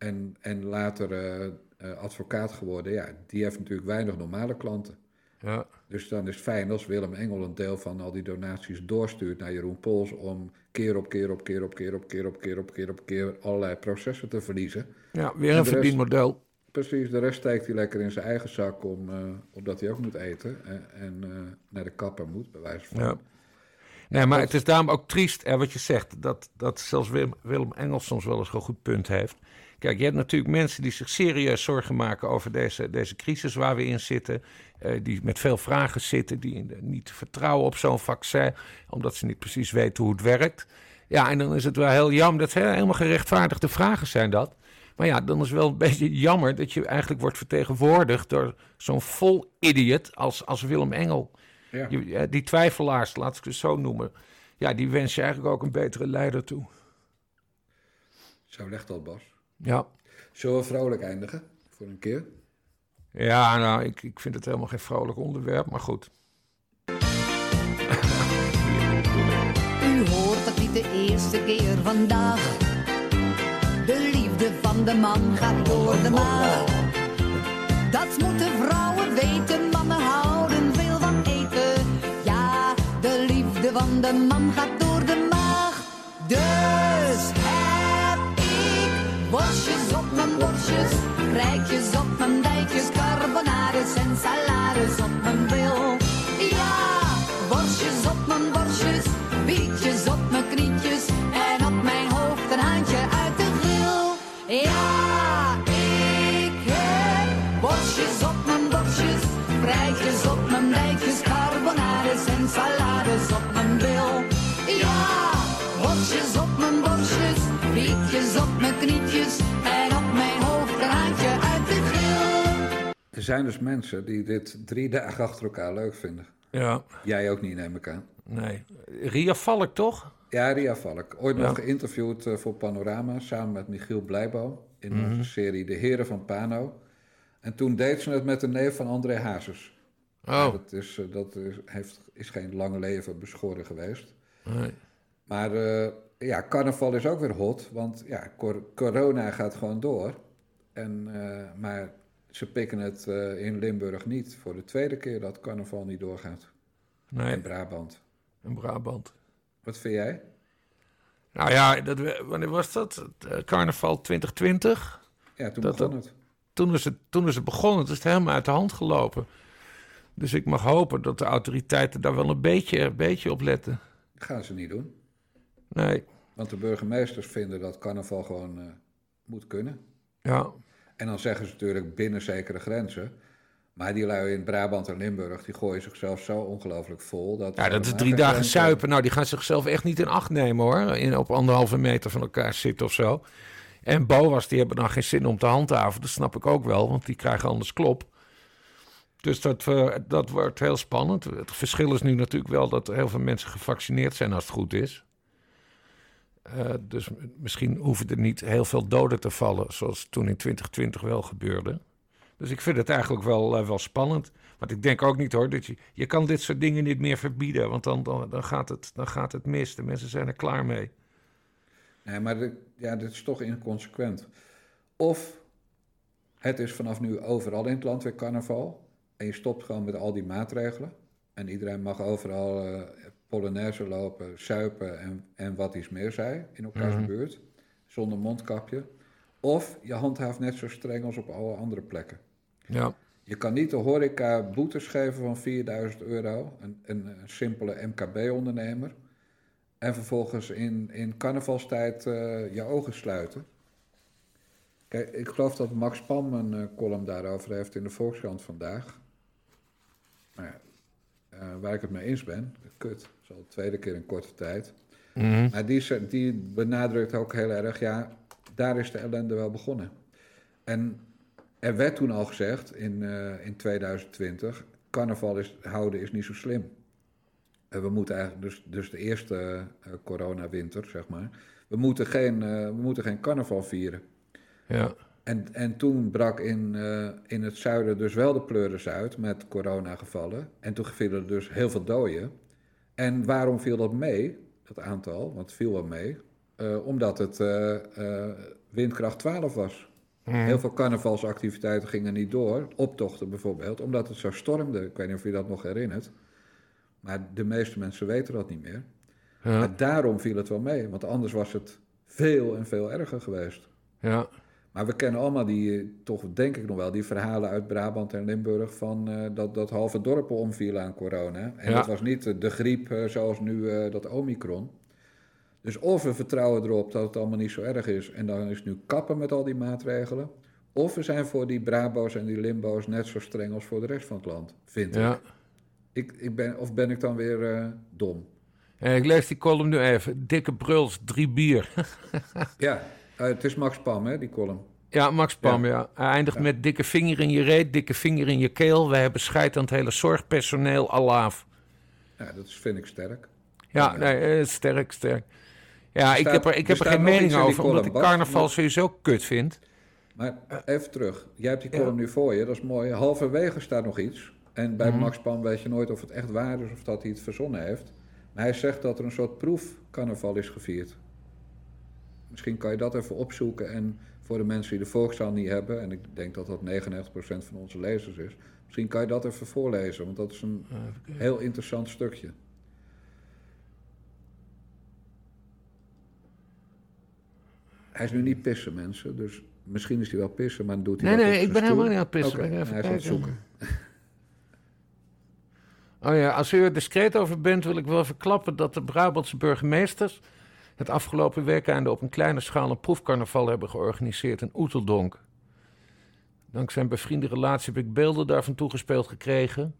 En, en later eh, eh, advocaat geworden. Ja, die heeft natuurlijk weinig normale klanten. Ja. Dus dan is het fijn als Willem Engel een deel van al die donaties doorstuurt naar Jeroen Pols om keer op keer op keer op keer op keer op keer op keer op keer allerlei processen te verliezen. Ja, weer En een verdienmodel. Precies, de rest steekt hij lekker in zijn eigen zak om, eh, omdat hij ook moet eten en, en naar de kapper moet, bij wijze van. Ja. Nee, maar het is daarom ook triest, hè, wat je zegt, dat, dat zelfs Willem, Willem Engels soms wel eens een goed punt heeft. Kijk, je hebt natuurlijk mensen die zich serieus zorgen maken over deze, deze crisis waar we in zitten. eh, die met veel vragen zitten, die niet vertrouwen op zo'n vaccin, omdat ze niet precies weten hoe het werkt. Ja, en dan is het wel heel jammer, dat zijn helemaal gerechtvaardigde vragen zijn dat. Maar ja, dan is het wel een beetje jammer dat je eigenlijk wordt vertegenwoordigd door zo'n vol idiot als, als Willem Engel. Ja. Je- eh, die twijfelaars, laat ik het zo noemen. Ja, die wens je eigenlijk ook een betere leider toe. Zo legt dat, Bas. Ja. Zullen we vrolijk eindigen voor een keer? Ja, nou, ik, ik vind het helemaal geen vrolijk onderwerp, maar goed. U hoort het niet de eerste keer vandaag. De liefde van de man gaat door de maag. Dat moeten vrouwen weten, mannen houden veel van eten. Ja, de liefde van de man gaat door de maag. Dus worstjes op mijn dijkjes, carbonades en salades op mijn bil. Ja, worstjes op mijn borstjes, bietjes op mijn knietjes en op mijn hoofd een handje uit de grill. Ja, ik heb worstjes op mijn borstjes, rijtjes op mijn dijkjes, carbonades en salades op mijn Er zijn dus mensen die dit drie dagen achter elkaar leuk vinden. Ja. Jij ook niet, neem ik aan. Nee. Ria Valk, toch? Ja, Ria Valk. Ooit Ja. nog geïnterviewd eh, voor Panorama samen met Michiel Blijboom in Mhm. onze serie De Heren van Pano. En toen deed ze het met de neef van André Hazes. Oh. Dat is, eh, dat is, heeft, is geen lang leven beschoren geweest. Nee. Maar eh, ja, carnaval is ook weer hot, want ja, cor- corona gaat gewoon door. En, maar ze pikken het eh, in Limburg niet voor de tweede keer dat carnaval niet doorgaat. Nee. In Brabant. In Brabant. Wat vind jij? Nou ja, dat, wanneer was dat? Eh, Carnaval 2020? Ja, toen Dat- begon het. Toen is, het, toen is het begonnen, het is helemaal uit de hand gelopen. Dus ik mag hopen dat de autoriteiten daar wel een beetje, een beetje op letten. Dat gaan ze niet doen. Nee, Want de burgemeesters vinden dat carnaval gewoon eh, moet kunnen. ja. En dan zeggen ze natuurlijk binnen zekere grenzen. Maar die lui in Brabant en Limburg, die gooien zichzelf zo ongelooflijk vol. Dat Ja, dat is drie dagen grenzen- suipen. Nou, die gaan zichzelf echt niet in acht nemen hoor. In, op anderhalve meter van elkaar zitten of zo. En BOA's, die hebben dan geen zin om te handhaven. Dat snap ik ook wel, want die krijgen anders klop. Dus dat, eh, dat wordt heel spannend. Het verschil is nu natuurlijk wel dat er heel veel mensen gevaccineerd zijn als het goed is. Eh, dus misschien hoeven er niet heel veel doden te vallen, zoals toen in 2020 wel gebeurde. Dus ik vind het eigenlijk wel, eh, wel spannend. Want ik denk ook niet hoor, dat je, je kan dit soort dingen niet meer verbieden, want dan, dan, dan, gaat het, dan gaat het mis. De mensen zijn er klaar mee. Nee, maar ja, dit is toch inconsequent. Of het is vanaf nu overal in het land weer carnaval. En je stopt gewoon met al die maatregelen. En iedereen mag overal polonaise lopen, suipen en, en wat iets meer zij in elkaars Mhm. buurt. Zonder mondkapje. Of je handhaaft net zo streng als op alle andere plekken. Ja. Je kan niet de horeca boetes geven van 4000 euro, een, een, een simpele MKB-ondernemer, en vervolgens in, in carnavalstijd eh, je ogen sluiten. Kijk, ik geloof dat Max Pam een eh, column daarover heeft in de Volkskrant vandaag. Nou ja, waar ik het mee eens ben, kut, dat is al de tweede keer in korte tijd. Mhm. Maar die, die benadrukt ook heel erg, ja, daar is de ellende wel begonnen. En er werd toen al gezegd in, eh, in 2020, carnaval is, houden is niet zo slim. En we moeten eigenlijk, dus, dus de eerste eh, coronawinter, zeg maar, we moeten geen, eh, we moeten geen carnaval vieren. Ja. En, en toen brak in, eh, in het zuiden dus wel de pleuris uit met coronagevallen. En toen vielen er dus heel veel doden. En waarom viel dat mee, dat aantal? Want het viel wel mee. Eh, omdat het eh, windkracht 12 was. Mhm. Heel veel carnavalsactiviteiten gingen niet door. Optochten bijvoorbeeld, omdat het zo stormde. Ik weet niet of je dat nog herinnert. Maar de meeste mensen weten dat niet meer. Ja. Maar daarom viel het wel mee. Want anders was het veel en veel erger geweest. Ja. Maar we kennen allemaal die, eh, toch denk ik nog wel, die verhalen uit Brabant en Limburg van eh, dat, dat halve dorpen omvielen aan corona. En Ja. dat was niet eh, de griep zoals nu dat Omicron. Dus of we vertrouwen erop dat het allemaal niet zo erg is en dan is het nu kappen met al die maatregelen. Of we zijn voor die Brabo's en die Limbo's net zo streng als voor de rest van het land, vind Ja. ik. ik, ik ben, of ben ik dan weer dom? Ik lees die column nu even. Dikke bruls, drie bier. (laughs) Ja, eh, het is Max Pam, hè, die column. Ja, Max Pam, ja. Hij eindigt met dikke vinger in je reet, dikke vinger in je keel. We hebben scheid aan het hele zorgpersoneel, alaaf. Ja, dat is, vind ik sterk. Ja, nee, eh, sterk, sterk. Ja, ik heb er, ik heb er geen mening over, omdat ik carnaval sowieso kut vind. Maar even terug. Jij hebt die column nu voor je, dat is mooi. Halverwege staat nog iets. En bij Mhm. Max Pan weet je nooit of het echt waar is of dat hij het verzonnen heeft. Maar hij zegt dat er een soort proefcarnaval is gevierd. Misschien kan je dat even opzoeken en voor de mensen die de Volkszaal niet hebben... en ik denk dat dat 99% van onze lezers is... misschien kan je dat even voorlezen, want dat is een heel interessant stukje. Hij is nu niet pissen, mensen. Dus misschien is hij wel pissen, maar dan doet hij Nee, nee, ik ben helemaal niet aan het pissen. Hij is aan het zoeken. Oh ja, als u er discreet over bent, wil ik wel verklappen dat de Brabantse burgemeesters het afgelopen weekend op een kleine schaal een proefcarnaval hebben georganiseerd in Oeteldonk. Dankzij een bevriende relatie heb ik beelden daarvan toegespeeld gekregen.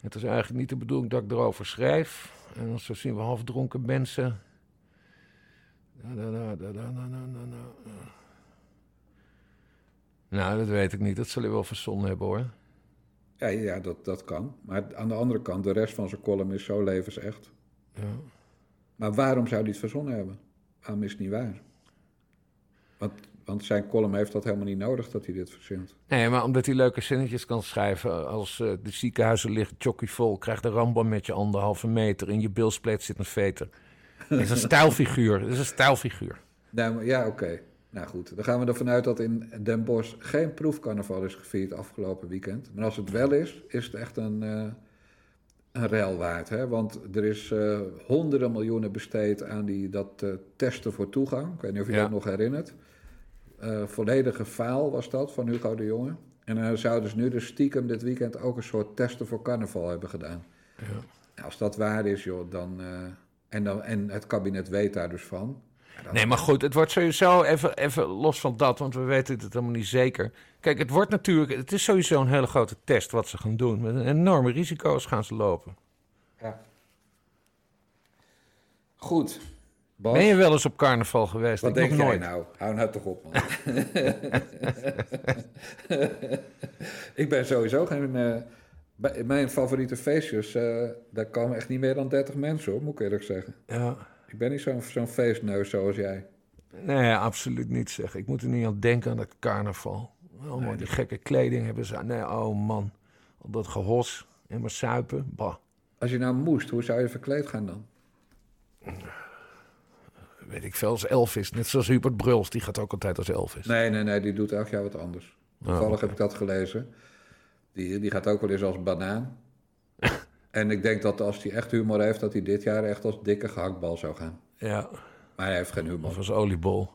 Het is eigenlijk niet de bedoeling dat ik erover schrijf. En zo zien we halfdronken mensen. Nou, dat weet ik niet. Dat zal hij wel verzonnen hebben hoor. Ja, ja dat, dat kan. Maar aan de andere kant, de rest van zijn column is zo levensecht. Ja. Maar waarom zou hij het verzonnen hebben? Waarom is het niet waar? Want, want zijn column heeft dat helemaal niet nodig dat hij dit verzint. Nee, maar omdat hij leuke zinnetjes kan schrijven. Als eh, de ziekenhuizen liggen chocky vol, krijgt de rambam met je anderhalve meter. In je bilspleet zit een veter. Dat is een (laughs) stijlfiguur. Is een stijlfiguur. Nou, ja, oké. Nou goed, dan gaan we ervan uit dat in Den Bosch geen proefcarnaval is gevierd afgelopen weekend. Maar als het wel is, is het echt een, eh een waard. Hè? Want er is eh, honderden miljoenen besteed aan die, dat eh, testen voor toegang. Ik weet niet of je Ja. dat nog herinnert. Eh, volledige faal was dat van Hugo de Jonge. En dan zouden ze nu dus stiekem dit weekend ook een soort testen voor carnaval hebben gedaan. Ja. Nou, als dat waar is, joh, dan, en, dan... En het kabinet weet daar dus van. Nee, maar goed, het wordt sowieso even, even los van dat, want we weten het helemaal niet zeker. Kijk, het wordt natuurlijk, het is sowieso een hele grote test wat ze gaan doen. Met enorme risico's gaan ze lopen. Ja. Goed. Bas, Ben je wel eens op carnaval geweest? wat Ik denk jij nooit. nou? Hou nou toch op, man. (laughs) (laughs) ik ben sowieso geen... eh, bij mijn favoriete feestjes, eh, daar komen echt niet meer dan 30 mensen hoor, moet ik eerlijk zeggen. Ja. Ik ben niet zo'n zo'n feestneus zoals jij. Nee, absoluut niet zeg. Ik moet er niet aan denken aan dat carnaval. Allemaal die gekke kleding hebben ze. Nee, oh man. Al dat gehos en maar suipen. Bah. Als je nou moest, hoe zou je verkleed gaan dan? Weet ik veel, als Elvis. Net zoals Hubert Bruls, die gaat ook altijd als Elvis. Nee, nee, nee, die doet elk jaar wat anders. Toevallig Oh, oké. heb ik dat gelezen. Die, die gaat ook wel eens als banaan. (laughs) en ik denk dat als hij echt humor heeft, dat hij dit jaar echt als dikke gehaktbal zou gaan. Ja. Maar hij heeft geen humor. Of als oliebol.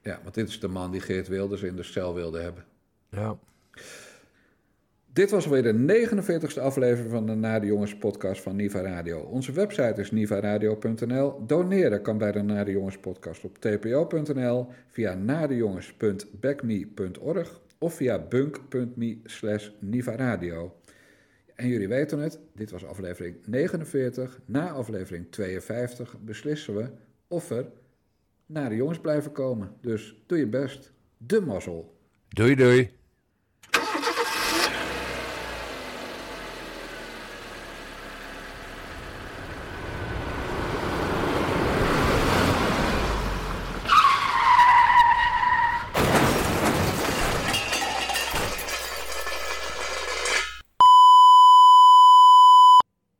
Ja, want dit is de man die Geert Wilders in de cel wilde hebben. Ja. Dit was alweer de 49ste aflevering van de Nade Jongens podcast van Niva Radio. Onze website is nivaradio.nl. Doneren kan bij de Nade Jongens podcast op tpo.nl, via nadejongens.backme.org of via bunk.me slash nivaradio. En jullie weten het, dit was aflevering 49. Na aflevering 52 beslissen we of er naar de jongens blijven komen. Dus doe je best. De mazzel. Doei doei.